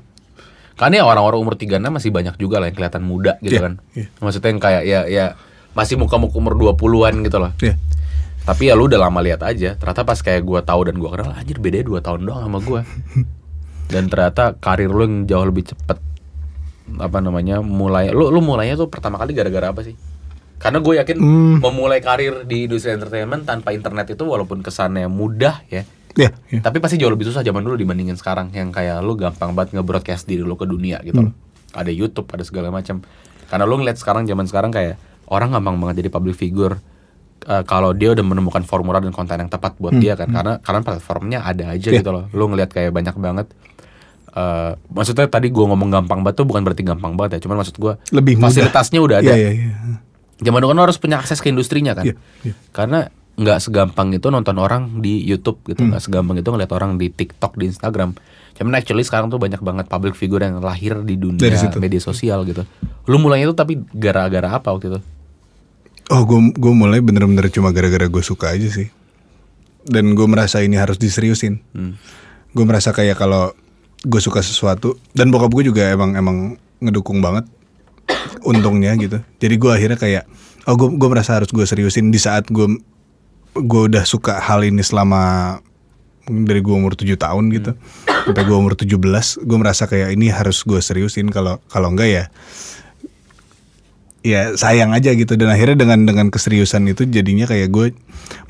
Karena ya orang-orang umur 36 masih banyak juga lah yang kelihatan muda gitu Iya, kan. iya. Maksudnya yang kayak ya ya masih muka-muka umur 20-an gitu loh. Iya. Tapi ya lu udah lama lihat aja. Ternyata pas kayak gua tahu dan gua kenal anjir bedanya 2 tahun doang sama gua. [LAUGHS] dan ternyata karir lu yang jauh lebih cepet apa namanya mulai lu lu mulainya tuh pertama kali gara-gara apa sih? Karena gue yakin Hmm. memulai karir di industri entertainment tanpa internet itu walaupun kesannya mudah ya, Iya. iya. tapi pasti jauh lebih susah zaman dulu dibandingin sekarang yang kayak lu gampang banget nge-broadcast diri lu ke dunia gitu loh. Ada YouTube, ada segala macam. Karena lu ngeliat sekarang zaman sekarang kayak orang gampang banget jadi public figure eh, kalau dia udah menemukan formula dan konten yang tepat buat dia kan. Karena karena platformnya ada aja Iya. gitu loh. Lu ngeliat kayak banyak banget eh maksudnya tadi gua ngomong gampang banget tuh bukan berarti gampang banget ya. Cuman maksud gua Lebih mudah. fasilitasnya udah ada. Iya iya iya. Zaman dulu kan harus punya akses ke industrinya kan. Iya, iya. Karena nggak segampang itu nonton orang di YouTube gitu, Hmm. nggak segampang itu ngeliat orang di TikTok, di Instagram. Cuman actually sekarang tuh banyak banget public figure yang lahir di dunia Dari situ. media sosial gitu. Lu mulainya tuh tapi gara-gara apa waktu itu? Oh gue gue mulai bener-bener cuma gara-gara gue suka aja sih. Dan gue merasa ini harus diseriusin. Hmm. Gue merasa kayak kalau gue suka sesuatu dan bokap gue juga emang emang ngedukung banget. Untungnya gitu. Jadi gue akhirnya kayak oh gue gue merasa harus gue seriusin di saat gue gue udah suka hal ini selama dari gue umur 7 tahun gitu sampai gue umur 17 gue merasa kayak ini harus gue seriusin kalau kalau enggak ya ya sayang aja gitu dan akhirnya dengan dengan keseriusan itu jadinya kayak gue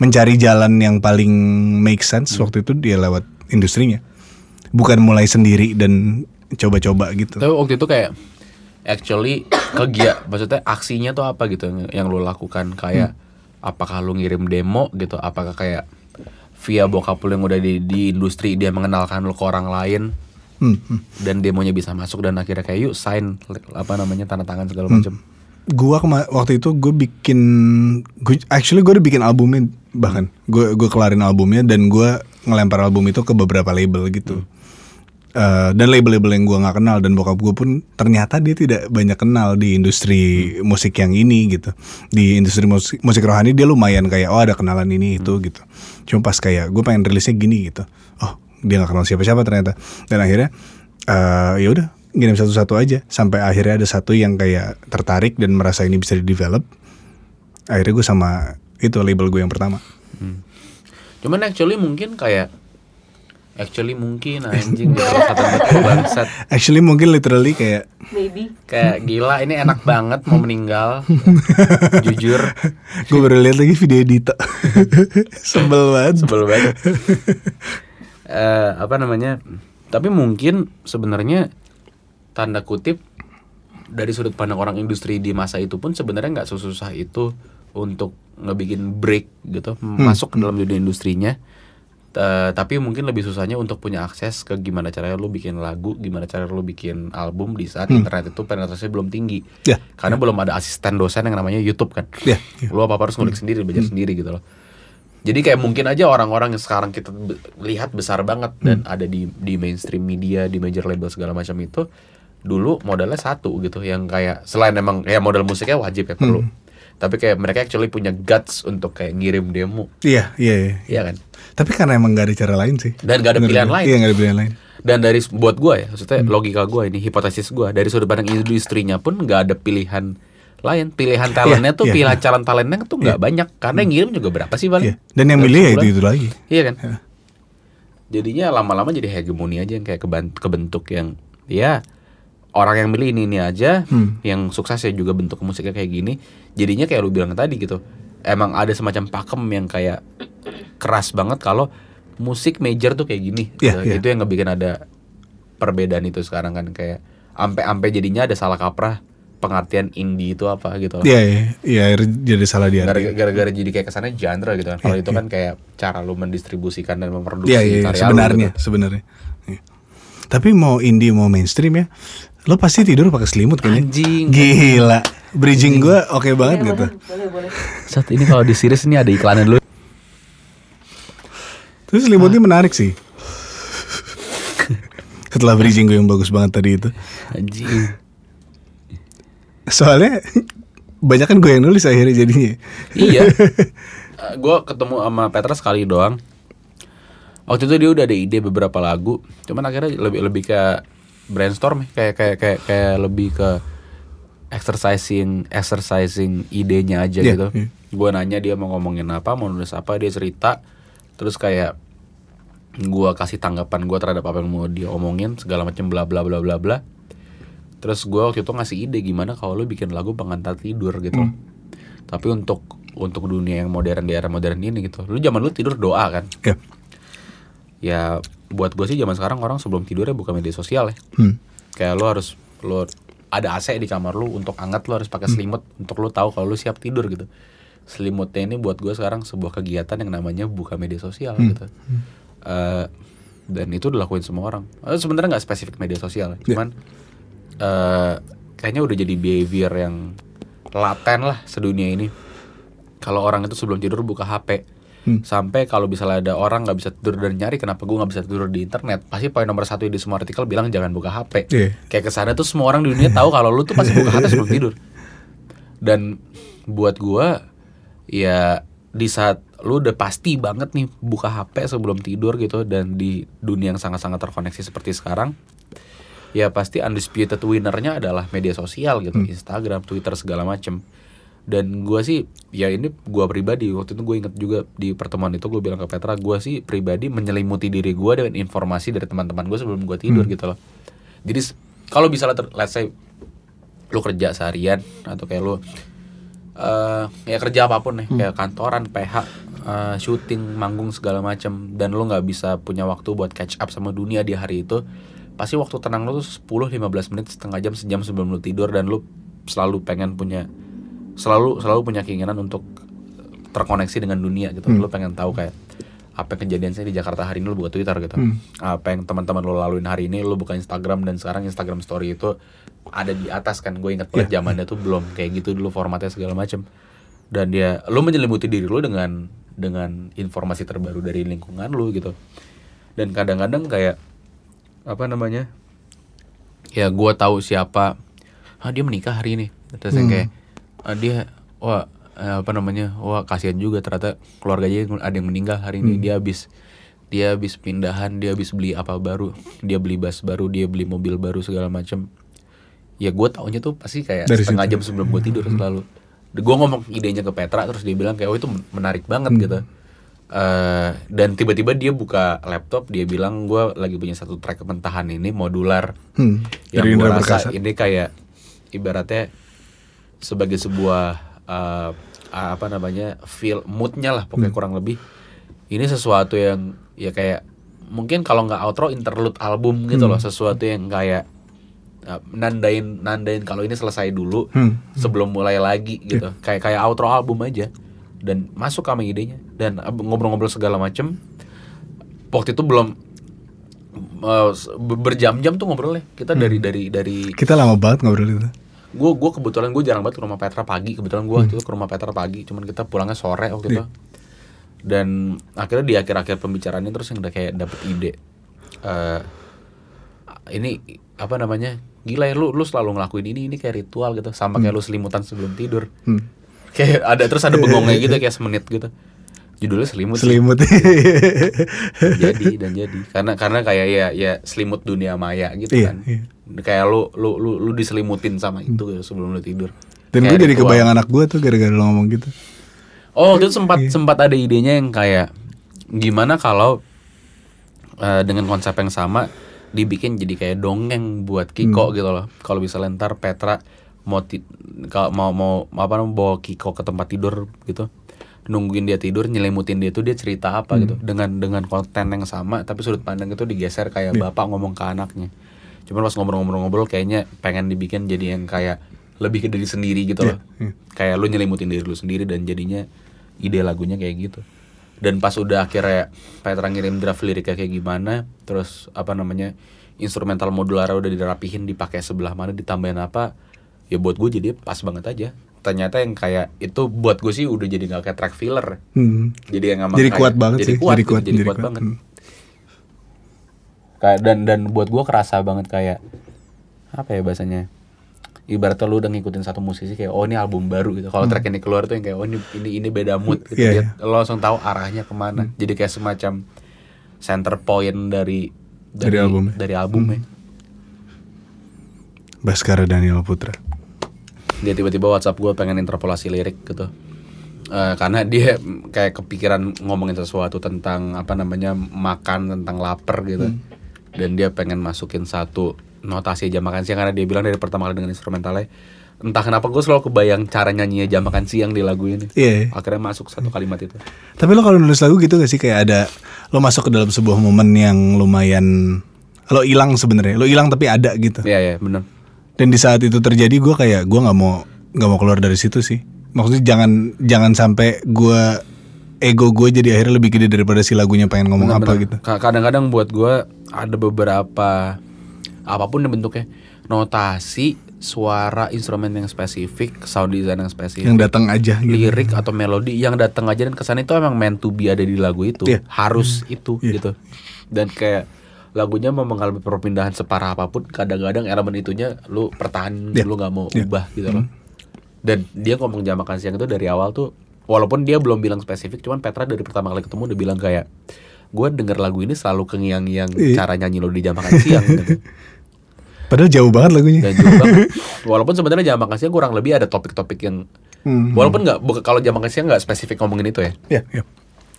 mencari jalan yang paling make sense waktu itu dia lewat industrinya bukan mulai sendiri dan coba-coba gitu. Tapi waktu itu kayak actually kegiat maksudnya aksinya tuh apa gitu yang, yang lu lakukan? Kayak apakah lu ngirim demo gitu? Apakah kayak via bokap lu yang udah di, di industri dia mengenalkan lu ke orang lain? Hmm, hmm. dan demonya bisa masuk dan akhirnya kayak yuk sign apa namanya tanda tangan segala macam. Gua kema- waktu itu gue bikin gua, actually gue udah bikin albumnya bahkan. Gue gue kelarin albumnya dan gue ngelempar album itu ke beberapa label gitu Eh, dan label-label yang gue nggak kenal dan bokap gue pun ternyata dia tidak banyak kenal di industri musik yang ini gitu. Di industri musik, musik rohani dia lumayan kayak oh ada kenalan ini itu gitu. Cuma pas kayak gue pengen rilisnya gini gitu. Oh dia nggak kenal siapa-siapa ternyata. Dan akhirnya eh ya udah ngirim satu-satu aja. Sampai akhirnya ada satu yang kayak tertarik dan merasa ini bisa di develop akhirnya gue sama itu label gue yang pertama. Cuman actually mungkin kayak Actually mungkin anjing kata bangsat. Actually mungkin literally kayak baby Kayak gila ini enak banget mau meninggal. Jujur gue baru lihat lagi video Dita. Sebel banget. sebel banget. Eh, apa namanya? Tapi mungkin sebenarnya tanda kutip dari sudut pandang orang industri di masa itu pun sebenarnya nggak sesusah itu untuk ngebikin break gitu masuk ke dalam dunia industrinya. Eh, tapi mungkin lebih susahnya untuk punya akses ke gimana caranya lu bikin lagu, gimana cara lu bikin album di saat internet itu penetrasinya belum tinggi. Ya. Karena belum ada asisten dosen yang namanya YouTube kan. Ya, Lu apa-apa harus ngulik sendiri, belajar sendiri gitu loh. Jadi kayak mungkin aja orang-orang yang sekarang kita lihat besar banget dan ada di di mainstream media, di major label segala macam itu dulu modalnya satu gitu yang kayak selain emang ya modal musiknya wajib ya perlu. Tapi kayak mereka actually punya guts untuk kayak ngirim demo, Iya, iya, iya. iya kan? Tapi karena emang gak ada cara lain sih. Dan gak ada pilihan gue. lain. Iya, gak ada pilihan lain. Dan dari buat gua ya, maksudnya logika gua ini hipotesis gua dari sudut pandang industrinya pun nggak ada pilihan lain. Pilihan talentnya tuh iya, pilihan iya. calon talentnya tuh nggak banyak karena yang ngirim juga berapa sih Iya. paling? Dan yang milih ya itu itu lagi. Iya kan? Ya. Jadinya lama-lama jadi hegemoni aja yang kayak kebentuk yang ya orang yang milih ini ini aja, Hmm. yang sukses ya juga bentuk musiknya kayak gini. Jadinya kayak lu bilang tadi gitu. Emang ada semacam pakem yang kayak keras banget kalau musik major tuh kayak gini. Iya, gitu. iya. Itu yang ngebikin ada perbedaan itu sekarang kan kayak ampe-ampe jadinya ada salah kaprah pengertian indie itu apa gitu. Iya, iya, iya, jadi salah dia. Gara- Gara-gara jadi kayak kesannya genre gitu kan. Kalau Iya, itu iya. kan kayak cara lu mendistribusikan dan memproduksi iya, karya lu sebenarnya, gitu. sebenarnya. Tapi mau indie mau mainstream ya, lo pasti tidur pakai selimut kan ya? Anjing. Gila. Bridging gua oke banget boleh, gitu. boleh boleh Saat ini kalau di series ini ada iklannya dulu. Terus selimutnya menarik sih. Setelah bridging gue yang bagus banget tadi itu. Anjing. Soalnya banyak kan gue yang nulis akhirnya jadinya. iya. [LAUGHS] gue ketemu sama Petra sekali doang. Waktu itu dia udah ada ide beberapa lagu, cuman akhirnya lebih lebih ke brainstorm ya, kayak kayak kayak kayak lebih ke exercising exercising idenya aja Iya, gitu. iya. Gue nanya dia mau ngomongin apa, mau nulis apa, dia cerita, terus kayak gua kasih tanggapan gue terhadap apa yang mau dia omongin segala macam bla bla bla bla bla. Terus gua waktu itu ngasih ide gimana kalau lu bikin lagu pengantar tidur gitu. Tapi untuk untuk dunia yang modern di era modern ini gitu. Lu zaman lu tidur doa kan? Ya. Ya buat gue sih zaman sekarang orang sebelum tidurnya buka media sosial ya. Hmm. Kayak lu harus lu ada AC di kamar lu untuk hangat lu harus pakai selimut untuk lu tahu kalau lu siap tidur gitu. Selimutnya ini buat gue sekarang sebuah kegiatan yang namanya buka media sosial gitu. Eh, dan itu dilakuin semua orang. Eh, Sebenarnya nggak spesifik media sosial, cuman eh kayaknya udah jadi behavior yang laten lah sedunia ini. Kalau orang itu sebelum tidur buka HP, Hmm. sampai kalau misalnya ada orang nggak bisa tidur dan nyari kenapa gue nggak bisa tidur di internet, pasti poin nomor satu di semua artikel bilang jangan buka HP. Iya. Kayak ke sana tuh semua orang di dunia tahu kalau lu tuh pasti buka HP sebelum [LAUGHS] tidur. Dan buat gua ya di saat lu udah pasti banget nih buka HP sebelum tidur gitu dan di dunia yang sangat-sangat terkoneksi seperti sekarang ya pasti undisputed winnernya adalah media sosial gitu Instagram Twitter segala macem dan gua sih ya ini gua pribadi waktu itu gue inget juga di pertemuan itu gue bilang ke Petra gua sih pribadi menyelimuti diri gua dengan informasi dari teman-teman gue sebelum gua tidur gitu loh. Jadi kalau bisa let's say lu kerja seharian atau kayak lu eh ya kerja apa pun nih kayak kantoran PH eh, syuting manggung segala macam dan lu nggak bisa punya waktu buat catch up sama dunia di hari itu pasti waktu tenang lu tuh 10-15 menit setengah jam sejam sebelum lu tidur dan lu selalu pengen punya selalu selalu punya keinginan untuk terkoneksi dengan dunia gitu. Lu pengen tahu kayak apa yang kejadian saya di Jakarta hari ini lu buka Twitter gitu. Hmm. apa yang teman-teman lu laluin hari ini lu buka Instagram dan sekarang Instagram Story itu ada di atas kan. Gue inget banget zamannya tuh belum kayak gitu dulu formatnya segala macem. Dan dia lu menyelimuti diri lu dengan dengan informasi terbaru dari lingkungan lu gitu. Dan kadang-kadang kayak apa namanya ya gue tahu siapa ah dia menikah hari ini. Terus yang kayak dia wah eh, apa namanya wah kasihan juga ternyata keluarganya ada yang meninggal hari ini. Dia habis dia habis pindahan dia habis beli apa baru dia beli bus baru dia beli mobil baru segala macam. Ya gue taunya tuh pasti kayak Dari setengah situ. jam sebelum gue tidur selalu. Gue ngomong idenya ke Petra terus dia bilang kayak oh itu menarik banget gitu. Eh dan tiba-tiba dia buka laptop dia bilang gue lagi punya satu track mentahan ini modular Hmm, yang gue rasa Perkasa. ini kayak ibaratnya sebagai sebuah eh, apa namanya feel moodnya lah Hmm. pokoknya kurang lebih. Ini sesuatu yang ya kayak mungkin kalau nggak outro interlude album gitu Hmm. loh sesuatu yang kayak eh, nandain nandain kalau ini selesai dulu Hmm. sebelum mulai lagi gitu. Kayak kayak outro album aja. Dan masuk sama idenya. Dan ab- ngobrol-ngobrol segala macem. Waktu itu belum eh, ber- berjam-jam tuh ngobrolnya. Kita dari dari dari Kita lama banget ngobrol itu. Gue gue kebetulan gue jarang banget ke rumah Petra pagi kebetulan gue waktu itu ke rumah Petra pagi cuman kita pulangnya sore waktu itu dan akhirnya di akhir-akhir pembicaraannya terus yang udah kayak dapet ide eh ini apa namanya gila ya lu lu selalu ngelakuin ini ini kayak ritual gitu sama kayak lu selimutan sebelum tidur Hmm. kayak ada terus ada bengongnya gitu kayak semenit gitu judulnya selimut. Selimut. Jadi dan jadi karena karena kayak ya ya selimut dunia maya gitu Iya, kan iya. Kayak lu lu lu lu diselimutin sama itu gitu sebelum lu tidur Dan gue jadi ritual. kebayang anak gue tuh gara-gara lo ngomong gitu. Oh, itu sempat Iya. sempat ada idenya yang kayak gimana kalau eh, dengan konsep yang sama dibikin jadi kayak dongeng buat Hmm. Kiko gitu loh. Kalau bisa ntar Petra mau kalau mau mau apa namanya bawa Kiko ke tempat tidur gitu. Nungguin dia tidur, nyelimutin dia tuh dia cerita apa Hmm. gitu dengan dengan konten yang sama tapi sudut pandang itu digeser kayak Iya. bapak ngomong ke anaknya. Cuman pas ngobrol-ngobrol-ngobrol kayaknya pengen dibikin jadi yang kayak lebih ke diri sendiri gitu loh iya. kayak lu nyelimutin diri lu sendiri dan jadinya ide lagunya kayak gitu dan pas udah akhirnya Petra ngirim draft liriknya kayak gimana terus apa namanya instrumental modular udah dirapihin dipakai sebelah mana ditambahin apa ya buat gue jadi pas banget aja ternyata yang kayak itu buat gue sih udah jadi nggak kayak track filler Hmm. jadi yang Jadi kayak- kuat banget jadi sih, kuat, jadi kuat, jadi jadi kuat kuat. banget Hmm. Kayak dan dan buat gue kerasa banget kayak apa ya bahasanya? Ibaratnya lu udah ngikutin satu musisi kayak oh ini album baru gitu. Kalau track ini keluar tuh yang kayak oh ini ini ini beda mood gitu. Hmm. Iya, Dia- lo langsung tahu arahnya ke mana. Jadi kayak semacam center point dari Dari album ya? dari albumnya Baskara Daniel Putra. dia tiba-tiba WhatsApp gue pengen interpolasi lirik gitu. Eh, karena dia kayak kepikiran ngomongin sesuatu tentang apa namanya makan tentang lapar gitu dan dia pengen masukin satu notasi jam makan siang karena dia bilang dari pertama kali dengan instrumentalnya entah kenapa gue selalu kebayang cara nyanyinya jam makan siang di lagu ini Iya. akhirnya masuk satu kalimat itu Tapi lo kalau nulis lagu gitu gak sih kayak ada lo masuk ke dalam sebuah momen yang lumayan lo hilang sebenarnya. Lo hilang tapi ada gitu. Iya ya bener Dan di saat itu terjadi gue kayak gue nggak mau nggak mau keluar dari situ sih. Maksudnya jangan jangan sampai gue ego gue jadi akhirnya lebih gede daripada si lagunya pengen ngomong apa Bener-bener. gitu. Ka- Kadang-kadang buat gue ada beberapa apa pun yang bentuknya notasi, suara, instrumen yang spesifik, sound design yang spesifik, Yang datang aja gitu. lirik atau melodi yang datang aja dan kesan itu emang meant to be ada di lagu itu, Iya. harus itu Iya. gitu. Dan kayak lagunya mau mengalami perpindahan separah apa pun, kadang-kadang elemen itunya lu pertahan, Iya. lu nggak mau Iya. ubah gitu loh. Dan dia ngomong jam makan siang itu dari awal tuh walaupun dia belum bilang spesifik cuman Petra dari pertama kali ketemu udah bilang kayak gue denger lagu ini selalu kengiang-ngiang Iya. cara nyanyi lo di jam makan siang gitu. [LAUGHS] Padahal jauh banget lagunya. Dan juga banget. [LAUGHS] walaupun sebenarnya jam makan siang kurang lebih ada topik-topik yang Hmm. walaupun nggak kalau jam makan siang nggak spesifik ngomongin itu ya. Iya, iya.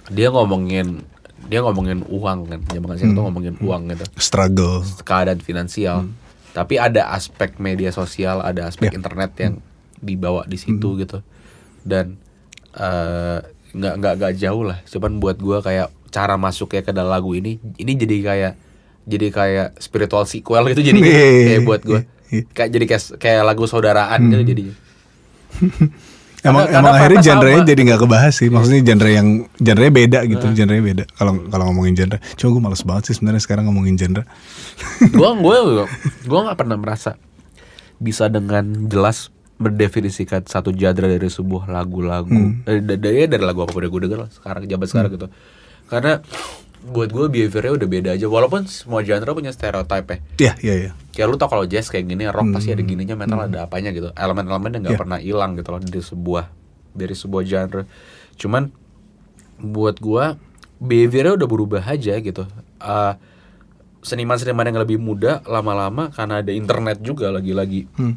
Dia ngomongin dia ngomongin uang kan. Jam makan siang tuh ngomongin uang gitu. Struggle. Keadaan finansial. Tapi ada aspek media sosial, ada aspek Iya. internet yang dibawa di situ gitu. Dan eh, nggak nggak nggak jauh lah. Cuman buat gua kayak cara masuknya ke dalam lagu ini ini jadi kayak jadi kayak spiritual sequel gitu jadi Iya, iya, kayak iya, buat iya. kayak jadi kayak kayak lagu saudaraan gitu jadinya. [LAUGHS] Emang Karena- emang karena akhirnya vibe-nya genre sama. jadi nggak kebahas sih. Maksudnya genre yang genre beda gitu, genre beda. Kalau kalau ngomongin genre. Cuma gue males banget sih sebenarnya sekarang ngomongin genre. [LAUGHS] gua gua gua [LAUGHS] nggak pernah merasa bisa dengan jelas mendefinisikan satu genre dari sebuah lagu-lagu dari, dari dari lagu apa udah gue denger sekarang jabat sekarang gitu karena buat gue behaviornya udah beda aja. Walaupun semua genre punya stereotype ya Iya, iya, iya. kayak lu tau kalau jazz kayak gini rock pasti ada gininya metal ada apanya gitu. Elemen-elemen yang nggak pernah hilang gitu loh dari sebuah dari sebuah genre. Cuman buat gua behaviornya udah berubah aja gitu. Eh, seniman-seniman yang lebih muda lama-lama karena ada internet juga lagi-lagi. Hmm.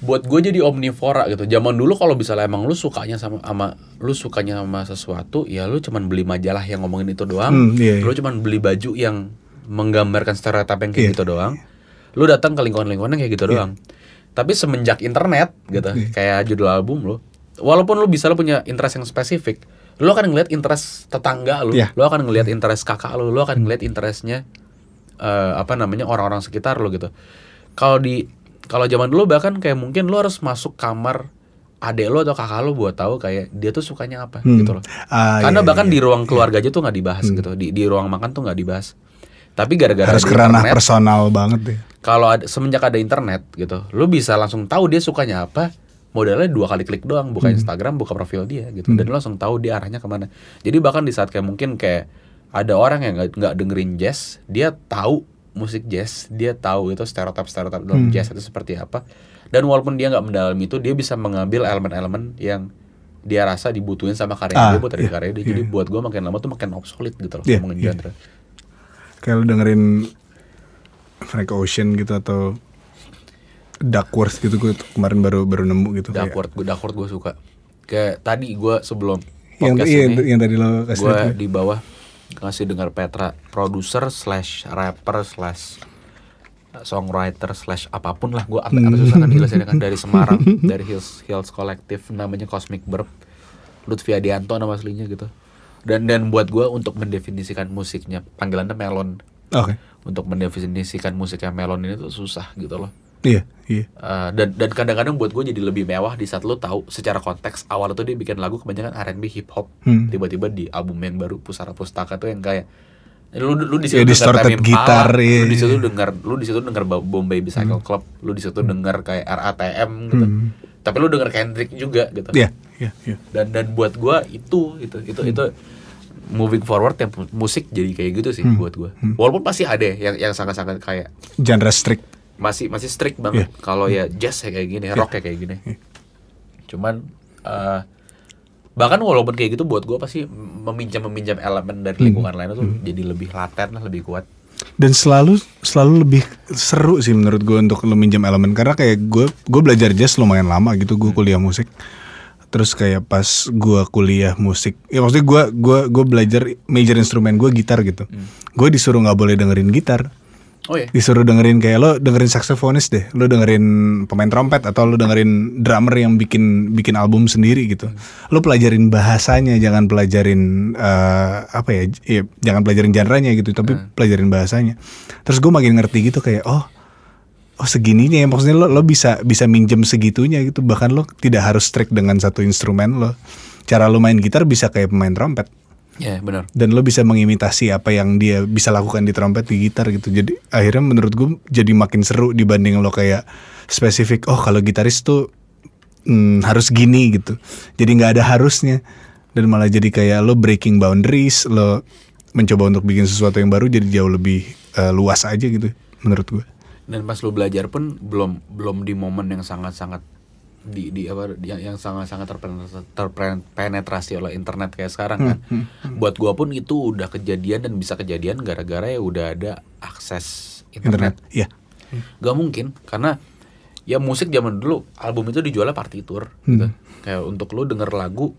Buat gue jadi omnivora gitu. Zaman dulu kalau misalnya emang lu sukanya sama sama lu sukanya sama sesuatu ya lu cuman beli majalah yang ngomongin itu doang. Hmm, iya, iya. lu cuman beli baju yang menggambarkan stereotip yang kayak Iya, gitu doang. Lu datang ke lingkungan-lingkungan yang kayak gitu doang. Tapi semenjak internet gitu Iya. kayak judul album lu walaupun lu bisa lu punya interest yang spesifik lu akan ngeliat interest tetangga lu Iya. lu akan ngeliat interest kakak lu lu akan ngeliat interestnya eh, apa namanya orang-orang sekitar lu gitu. Kalau di kalau zaman dulu bahkan kayak mungkin lu harus masuk kamar adek lu atau kakak lu buat tahu kayak dia tuh sukanya apa Hmm. gitu loh. Ah, karena iya, bahkan iya. di ruang keluarga aja tuh nggak dibahas gitu. Di di ruang makan tuh nggak dibahas. Tapi gara-gara harus kerana internet, personal banget deh. kalau ada, semenjak ada internet gitu lu bisa langsung tahu dia sukanya apa. Modalnya dua kali klik doang buka Instagram buka profil dia gitu. Dan lu langsung tahu dia arahnya ke mana. Jadi bahkan di saat kayak mungkin kayak ada orang yang nggak dengerin jazz dia tahu musik jazz dia tahu itu stereotip stereotip dalam jazz itu seperti apa. Dan walaupun dia nggak mendalami itu dia bisa mengambil elemen-elemen yang dia rasa dibutuhin sama karya Ah, dia buat dari iya, karya dia. Jadi buat gua makin lama tuh makin obsolete gitu loh Iya, ngomongin iya. genre. Kayak lu dengerin Frank Ocean gitu atau Duckworth gitu gue kemarin baru baru nemu gitu. Duckworth, gue Duckworth gue suka. Kayak tadi gue sebelum yang podcast iya, ini, yang tadi lo kasih gue lihat. di bawah ngasih dengar Petra, produser slash rapper slash songwriter slash apa pun lah. Gue apa susah kan jelasinnya kan dari Semarang [LAUGHS] dari Hills Hills Collective namanya Cosmic Burp Lutfi Adianto nama aslinya gitu. Dan dan buat gue untuk mendefinisikan musiknya panggilannya melon. Oke. untuk mendefinisikan musiknya melon ini tuh susah gitu loh Iya, iya. Uh, dan dan kadang-kadang buat gue jadi lebih mewah di saat lo tahu secara konteks awal itu dia bikin lagu kebanyakan R&B hip hop Hmm. tiba-tiba di album yang baru Pusara Pustaka tuh yang kayak lu lu di situ distorted Tame Impala, gitar, iya, lu di situ iya. Hmm. denger lu di situ denger Ba- Bombay Bicycle Club lu di situ denger kayak RATM gitu Hmm. tapi lu denger Kendrick juga gitu Iya, iya, iya. dan dan buat gua itu itu itu itu moving forward yang mu- musik jadi kayak gitu sih Hmm. buat gua walaupun pasti ada yang yang sangat-sangat kayak Genre strict. Masih masih strict banget. Kalau ya jazz ya kayak gini rock ya kayak gini. Cuman eh, bahkan walaupun kayak gitu buat gue pasti meminjam meminjam elemen dari lingkungan lain tuh jadi lebih laten lah lebih kuat. Dan selalu selalu lebih seru sih menurut gue untuk lo minjam elemen. Karena kayak gue gue belajar jazz lumayan lama gitu gue kuliah musik. Terus kayak pas gue kuliah musik ya maksudnya gue gua gue belajar major instrumen gue gitar gitu. Gue disuruh nggak boleh dengerin gitar oh ya disuruh dengerin kayak lo dengerin saksofonis deh. Lo dengerin pemain trompet atau lo dengerin drummer yang bikin bikin album sendiri gitu. Lo pelajarin bahasanya jangan pelajarin eh, apa ya, ya jangan pelajarin genre-nya gitu tapi pelajarin bahasanya. Terus gue makin ngerti gitu kayak oh oh segininya ya. Maksudnya lo lo bisa bisa minjem segitunya gitu. Bahkan lo tidak harus strict dengan satu instrumen lo. Cara lo main gitar bisa kayak pemain trompet ya benar. Dan lo bisa mengimitasi apa yang dia bisa lakukan di trompet di gitar gitu. Jadi akhirnya menurut gue jadi makin seru dibanding lo kayak spesifik oh kalau gitaris tuh hmm, harus gini gitu. Jadi nggak ada harusnya. Dan malah jadi kayak lo breaking boundaries lo mencoba untuk bikin sesuatu yang baru jadi jauh lebih eh, luas aja gitu menurut gue dan pas lu belajar pun belum belum di momen yang sangat sangat di di apa yang, yang sangat sangat terpenetrasi, oleh internet kayak sekarang kan buat gua pun itu udah kejadian dan bisa kejadian gara-gara ya udah ada akses internet internet, ya Gak mungkin karena ya musik zaman dulu album itu dijualnya partitur gitu. Kayak untuk lu denger lagu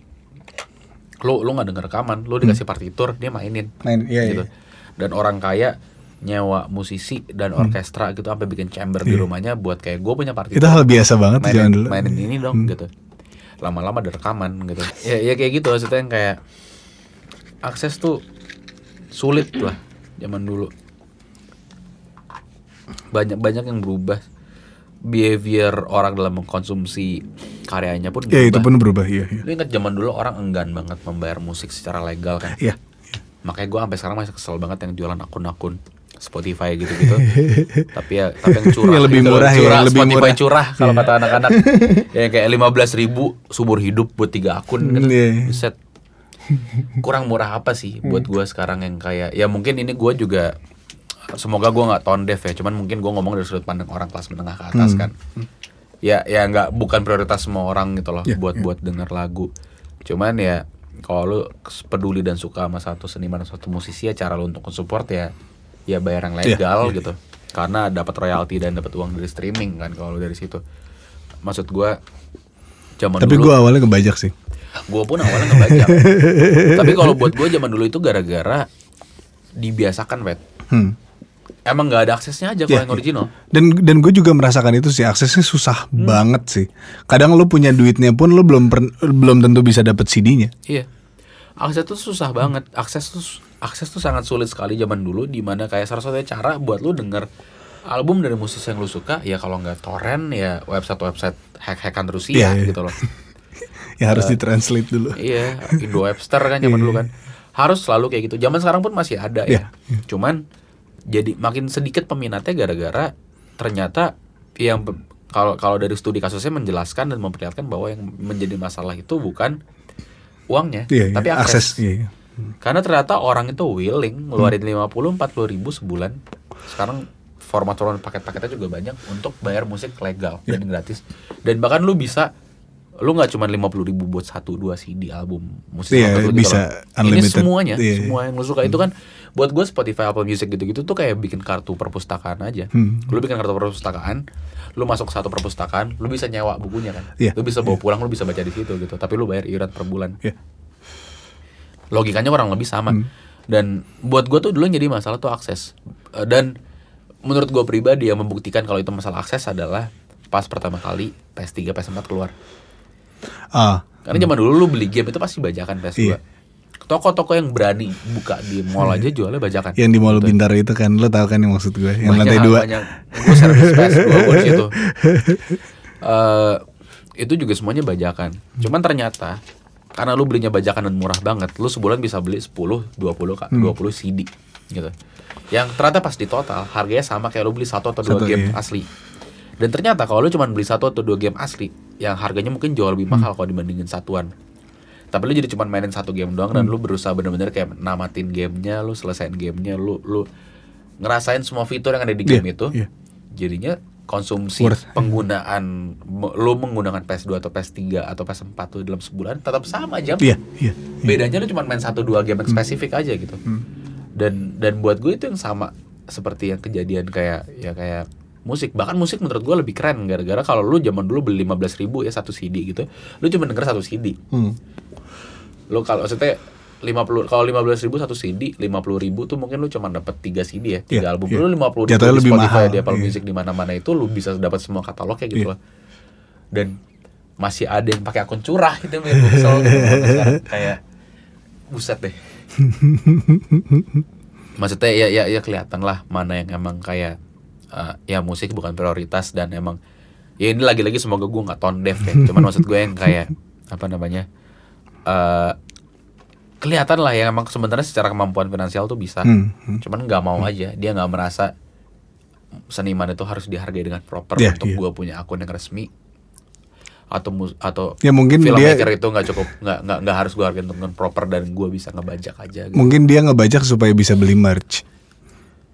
lu lu nggak denger rekaman, lu dikasih partitur, dia mainin. Main, iya, gitu. iya. Dan orang kaya nyewa musisi dan orkestra gitu sampai bikin chamber di rumahnya buat kayak gue punya partitur. itu hal biasa banget mainin, zaman dulu. mainin ini dong gitu. Lama-lama ada rekaman gitu. Ya ya kayak gitu maksudnya yang kayak akses tuh sulit lah zaman dulu. Banyak banyak yang berubah. Behavior orang dalam mengkonsumsi karyanya pun ya itu berubah. pun berubah iya iya. Lu ingat zaman dulu orang enggan banget membayar musik secara legal kan? Iya makanya gue sampai sekarang masih kesel banget yang jualan akun-akun Spotify gitu-gitu. [LAUGHS] Tapi ya tapi yang curah Yang lebih gitu murah ya, curah, yang lebih Spotify murah. curah kalau kata anak-anak. [LAUGHS] Ya kayak lima belas ribu sumur hidup buat tiga akun gitu. Iya. Buset. kurang murah apa sih buat gue sekarang yang kayak ya mungkin ini gue juga semoga gue nggak tone deaf ya. Cuman mungkin gue ngomong dari sudut pandang orang kelas menengah ke atas kan. Ya ya nggak bukan prioritas semua orang gitu loh Ya, buat buat denger lagu. Cuman ya kalau lu peduli dan suka sama satu seniman atau satu musisi ya cara lu untuk support ya ya bayar yang legal iya, gitu karena dapat royalti dan dapat uang dari streaming kan kalau dari situ maksud gue zaman Tapi dulu gue awalnya ngebajak sih. gue pun awalnya ngebajak [LAUGHS] tapi kalau buat gue zaman dulu itu gara-gara dibiasakan wet Hmm. emang nggak ada aksesnya aja kalau Iya, yang original Dan dan gue juga merasakan itu sih aksesnya susah Hmm. banget sih. Kadang lu punya duitnya pun lu belum per- belum tentu bisa dapet CD-nya. iya akses tuh susah banget akses tuh akses tuh sangat sulit sekali zaman dulu di mana kayak salah satunya cara buat lu denger album dari musisi yang lu suka ya kalau nggak torrent ya website website hack hackan Rusia Iya, iya. gitu loh [LAUGHS] Ya harus ditranslate dulu. Iya, Indo Webster kan zaman dulu kan. Harus selalu kayak gitu. Zaman sekarang pun masih ada Iya. ya. Cuman jadi makin sedikit peminatnya gara-gara ternyata yang kalau kalau dari studi kasusnya menjelaskan dan memperlihatkan bahwa yang menjadi masalah itu bukan uangnya, Iya, iya. tapi akses. Iya, iya. Karena ternyata orang itu willing ngeluarin 50 40 ribu sebulan. Sekarang format-format paket-paketnya juga banyak untuk bayar musik legal dan gratis. Dan bahkan lu bisa lu nggak cuma 50 ribu buat satu dua CD album musik Iya, favorit lu gitu bisa loh. Ini unlimited. semuanya, Iya. semua yang lu suka itu kan buat gue Spotify, Apple Music gitu-gitu tuh kayak bikin kartu perpustakaan aja. Hmm. Lu bikin kartu perpustakaan, lu masuk satu perpustakaan, lu bisa nyewa bukunya kan. Iya. Lu bisa bawa pulang, lu bisa baca di situ gitu. Tapi lu bayar iuran per bulan Iya. logikanya kurang lebih sama Hmm. dan buat gue tuh dulu jadi masalah tuh akses Eh, dan menurut gue pribadi yang membuktikan kalau itu masalah akses adalah pas pertama kali PS3 PS4 keluar Ah, karena zaman dulu lu beli game itu pasti bajakan PS2 Iya. Toko-toko yang berani buka di mall aja jualnya bajakan. Yang di Mall Gitu. Bintaro itu kan lo tau kan yang maksud gue, yang Banyak, lantai dua. banyak. gue servis PS2 gue di situ [LAUGHS] Eh, itu juga semuanya bajakan. Cuman ternyata karena lu belinya bajakan dan murah banget lu sebulan bisa beli 10 20 kak. 20 CD gitu. Yang ternyata pas di total harganya sama kayak lu beli satu atau dua Satu, game iya. asli. Dan ternyata kalau lu cuma beli satu atau dua game asli yang harganya mungkin jauh lebih mahal kalau dibandingin satuan tapi lu jadi cuma mainin satu game doang dan lu berusaha bener-bener kayak namatin gamenya lu selesain gamenya lu lu ngerasain semua fitur yang ada di game itu iya. jadinya konsumsi Worth. penggunaan lu menggunakan PS2 atau PS3 atau PS4 tuh dalam sebulan tetap sama jam Iya, iya. bedanya lu cuma main satu dua game yang spesifik aja gitu Hmm. dan dan buat gue itu yang sama seperti yang kejadian kayak ya kayak musik bahkan musik menurut gue lebih keren gara-gara kalau lu zaman dulu beli 15.000 ribu ya satu CD gitu lu cuma denger satu CD Hmm. Lu kalau maksudnya 50 kalau 15.000 ribu satu CD 50.000 ribu tuh mungkin lu cuma dapat 3 CD ya tiga Iya, album iya. lu 50 ribu Jatuhnya di lebih Spotify mahal, di Apple iya. Music di mana-mana itu lu bisa dapat semua katalognya gitu Iya. loh dan masih ada yang pakai akun curah kesel gitu. Sekarang kayak buset deh [LAUGHS] maksudnya ya ya ya kelihatan lah mana yang emang kayak eh, ya musik bukan prioritas dan emang ya ini lagi-lagi semoga gue nggak tone deaf ya cuman maksud gue yang kayak [LAUGHS] apa namanya eh kelihatan lah ya emang sebenarnya secara kemampuan finansial tuh bisa Hmm, hmm. cuman nggak mau aja dia nggak merasa seniman itu harus dihargai dengan proper Iya, untuk iya. gue punya akun yang resmi atau mus- atau Ya mungkin dia itu nggak cukup nggak nggak nggak harus gue hargai dengan proper dan gue bisa ngebajak aja gitu. mungkin dia ngebajak supaya bisa beli merch.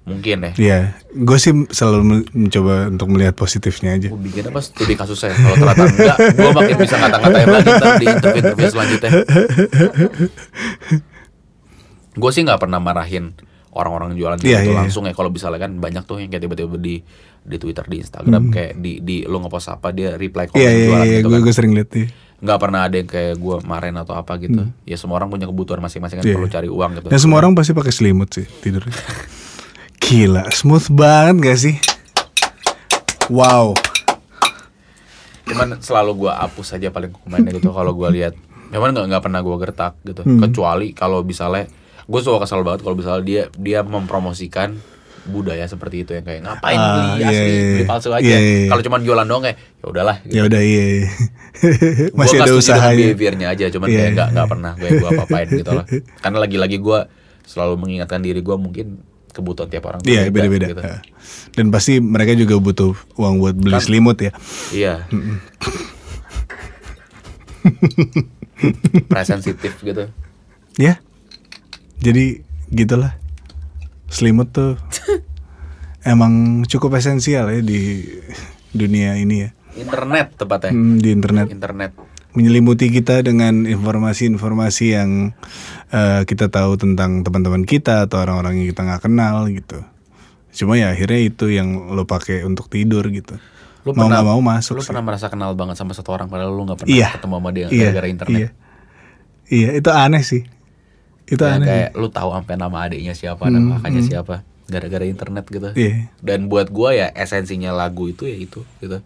Mungkin ya Iya, gue sih selalu men- mencoba untuk melihat positifnya aja. gue bikin apa studi kasusnya kalau ternyata enggak gue makin bisa ngata-ngatain lagi ntar di interview-interview selanjutnya gue sih nggak pernah marahin orang-orang jualan Iya, gitu iya. langsung ya kalau misalnya kan banyak tuh yang kayak tiba-tiba di di Twitter di Instagram Hmm. kayak di di lo ngepost apa dia reply komen Iya, iya, jualan iya, gitu gue kan gue sering lihat nih. nggak pernah ada yang kayak gue marahin atau apa gitu ya semua orang punya kebutuhan masing-masing kan Hmm. Iya. perlu cari uang gitu Dan semua orang pasti pakai selimut sih tidurnya. [LAUGHS] Gila, smooth banget gak sih? Wow. cuman selalu gua hapus aja paling komennya gitu kalau gua lihat memang nggak nggak pernah gua gertak gitu Hmm. kecuali kalau misalnya gue suka kesal banget kalau misalnya dia dia mempromosikan budaya seperti itu yang kayak ngapain Ah, beli iya, asli iya, beli iya. palsu aja Iya, iya, iya. kalau cuman jualan doang kayak ya udahlah gitu. Ya udah iya. iya. Masih ada usahanya. behaviornya aja cuman Iya. kayak nggak nggak pernah gue gua apa-apain gitu loh karena lagi-lagi gua selalu mengingatkan diri gua mungkin kebutuhan tiap orang Iya, beda-beda. gitu. Dan pasti mereka juga butuh uang buat beli Kan- selimut ya. iya [LAUGHS] presensitif gitu Ya. Jadi gitulah. Selimut tuh [LAUGHS] emang cukup esensial ya di dunia ini ya. internet tepatnya Hmm, di internet internet menyelimuti kita dengan informasi-informasi yang eh, kita tahu tentang teman-teman kita atau orang-orang yang kita nggak kenal gitu. Cuma ya akhirnya itu yang lo pakai untuk tidur gitu. Lu mau pernah- nggak mau masuk Lu sih. pernah merasa kenal banget sama satu orang padahal lu nggak pernah Iya. ketemu sama dia Iya, gara-gara internet. Iya. Iya, itu aneh sih. Itu Ya, aneh. sih. kayak lu tahu sampai nama adiknya siapa dan kakaknya siapa gara-gara internet gitu. Iya. Dan buat gua ya esensinya lagu itu ya itu gitu.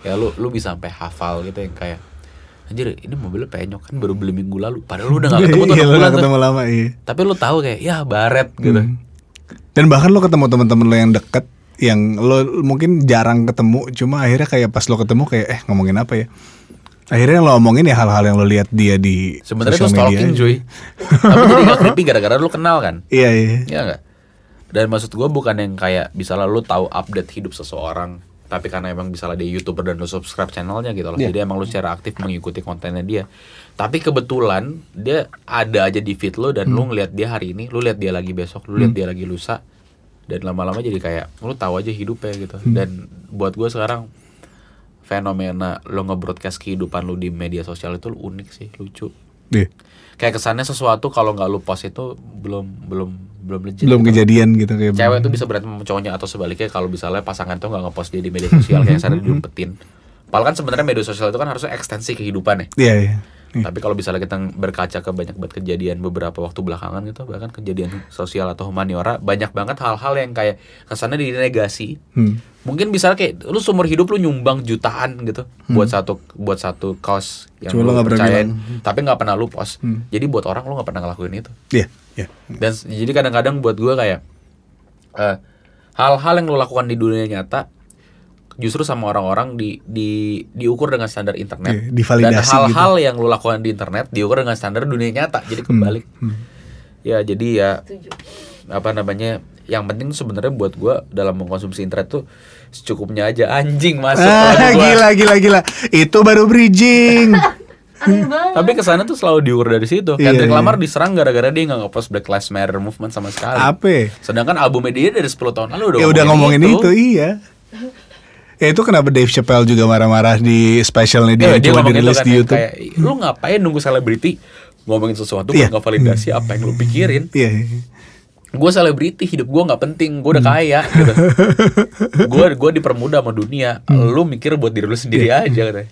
Ya lu lu bisa sampai hafal gitu yang kayak anjir ini mobilnya penyok kan baru beli minggu lalu padahal lu udah gak [LAUGHS] ketemu tuh Iya, lu bulan ketemu lama, iya. Tapi lu tahu kayak ya baret gitu. Hmm. Dan bahkan lo ketemu teman-teman lo yang deket yang lo mungkin jarang ketemu cuma akhirnya kayak pas lo ketemu kayak eh ngomongin apa ya akhirnya lo omongin ya hal-hal yang lo lihat dia di Sebenarnya itu media stalking aja. cuy. Tapi jadi gak [LAUGHS] creepy gara-gara lu kenal kan. iya iya Iya enggak? Dan maksud gua bukan yang kayak misalnya lu tahu update hidup seseorang tapi karena emang misalnya dia youtuber dan lu subscribe channelnya gitu loh Iya. jadi emang lu secara aktif mengikuti kontennya dia tapi kebetulan dia ada aja di feed lu dan Hmm. lu ngeliat dia hari ini lu lihat dia lagi besok lu lihat dia lagi lusa dan lama-lama jadi kayak lu tahu aja hidupnya gitu Hmm. dan buat gua sekarang fenomena lo nge-broadcast kehidupan lu di media sosial itu unik sih lucu Iya. Kayak kesannya sesuatu kalau nggak lu post itu belum belum belum legit belum gitu. kejadian gitu kayak cewek tuh bisa berantem sama cowoknya atau sebaliknya kalau misalnya pasangan tuh nggak ngepost dia di media sosial kayak [LAUGHS] sadar diumpetin Padahal kan sebenarnya media sosial itu kan harusnya ekstensi kehidupan ya. iya iya Iya. Tapi kalau misalnya kita berkaca ke banyak banget kejadian beberapa waktu belakangan gitu, bahkan kejadian sosial atau humaniora, banyak banget hal-hal yang kayak kesannya dinegasi. Hmm. Mungkin bisa kayak lu seumur hidup lu nyumbang jutaan gitu buat satu buat satu cause yang Cuma lu lu berani percayain, bilang. tapi nggak pernah lu post. Hmm. Jadi buat orang lu nggak pernah ngelakuin itu. iya iya Dan s- jadi kadang-kadang buat gua kayak eh, hal-hal yang lo lakukan di dunia nyata justru sama orang-orang di di diukur dengan standar internet. Iya, divalidasi dan hal-hal yang lo lakukan di internet diukur dengan standar dunia nyata. Jadi kebalik. Hmm. ya jadi ya apa namanya yang penting sebenarnya buat gua dalam mengkonsumsi internet tuh secukupnya aja. Anjing masuk ah, gila gila gila. Itu baru bridging. [LAUGHS] Tapi ke sana tuh selalu diukur dari situ. Iya, Kendrick iya. Lamar diserang gara-gara dia nggak ngepost Black Lives Matter movement sama sekali. Apa? Sedangkan albumnya dia dari 10 tahun lalu udah ya udah ngomongin itu, iya [LAUGHS] ya itu kenapa Dave Chappelle juga marah-marah di specialnya dia, Iya, dia cuma dirilis kan di YouTube kayak lu ngapain nunggu selebriti ngomongin sesuatu Iya. buat ngevalidasi apa yang lu pikirin iya iya. gue selebriti hidup gue nggak penting gue Hmm. udah kaya gitu [LAUGHS] gue gue dipermudah sama dunia lu mikir buat diri lu sendiri aja katanya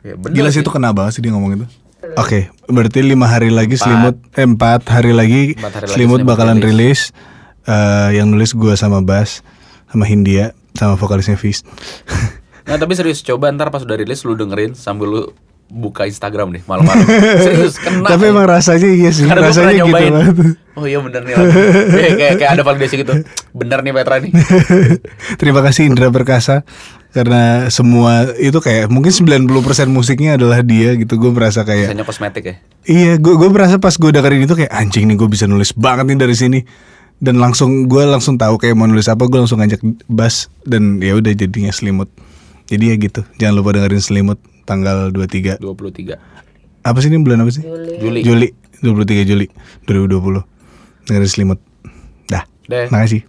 ya, bener Hmm. Gila sih itu kena banget sih dia ngomong itu. Oke, berarti lima hari lagi Empat. selimut, eh, empat hari lagi Empat hari lagi selimut Selimut bakalan rilis. Eh, yang nulis gua sama Bas, sama Hindia, sama vokalisnya Fis. nah tapi serius coba ntar pas udah rilis lu dengerin sambil lu buka Instagram nih malam-malam. Serius kena Tapi emang rasanya iya sih, Karena rasanya gitu nyobain. banget. Oh iya bener nih kayak, kayak, kayak ada validasi gitu. Bener nih Petra nih. Terima kasih Indra Perkasa. Karena semua itu kayak mungkin 90% musiknya adalah dia gitu. Gue merasa kayak Misalnya kosmetik ya? Iya, gue gue berasa pas gue dengerin itu kayak anjing nih gue bisa nulis banget nih dari sini dan langsung gue langsung tahu kayak mau nulis apa gue langsung ngajak Bas dan ya udah jadinya selimut. Jadi ya gitu, jangan lupa dengerin selimut tanggal 23 23 Apa sih ini bulan apa sih? Juli. Juli Juli 23 Juli 2020 Dengerin selimut. Dah. Deh Makasih.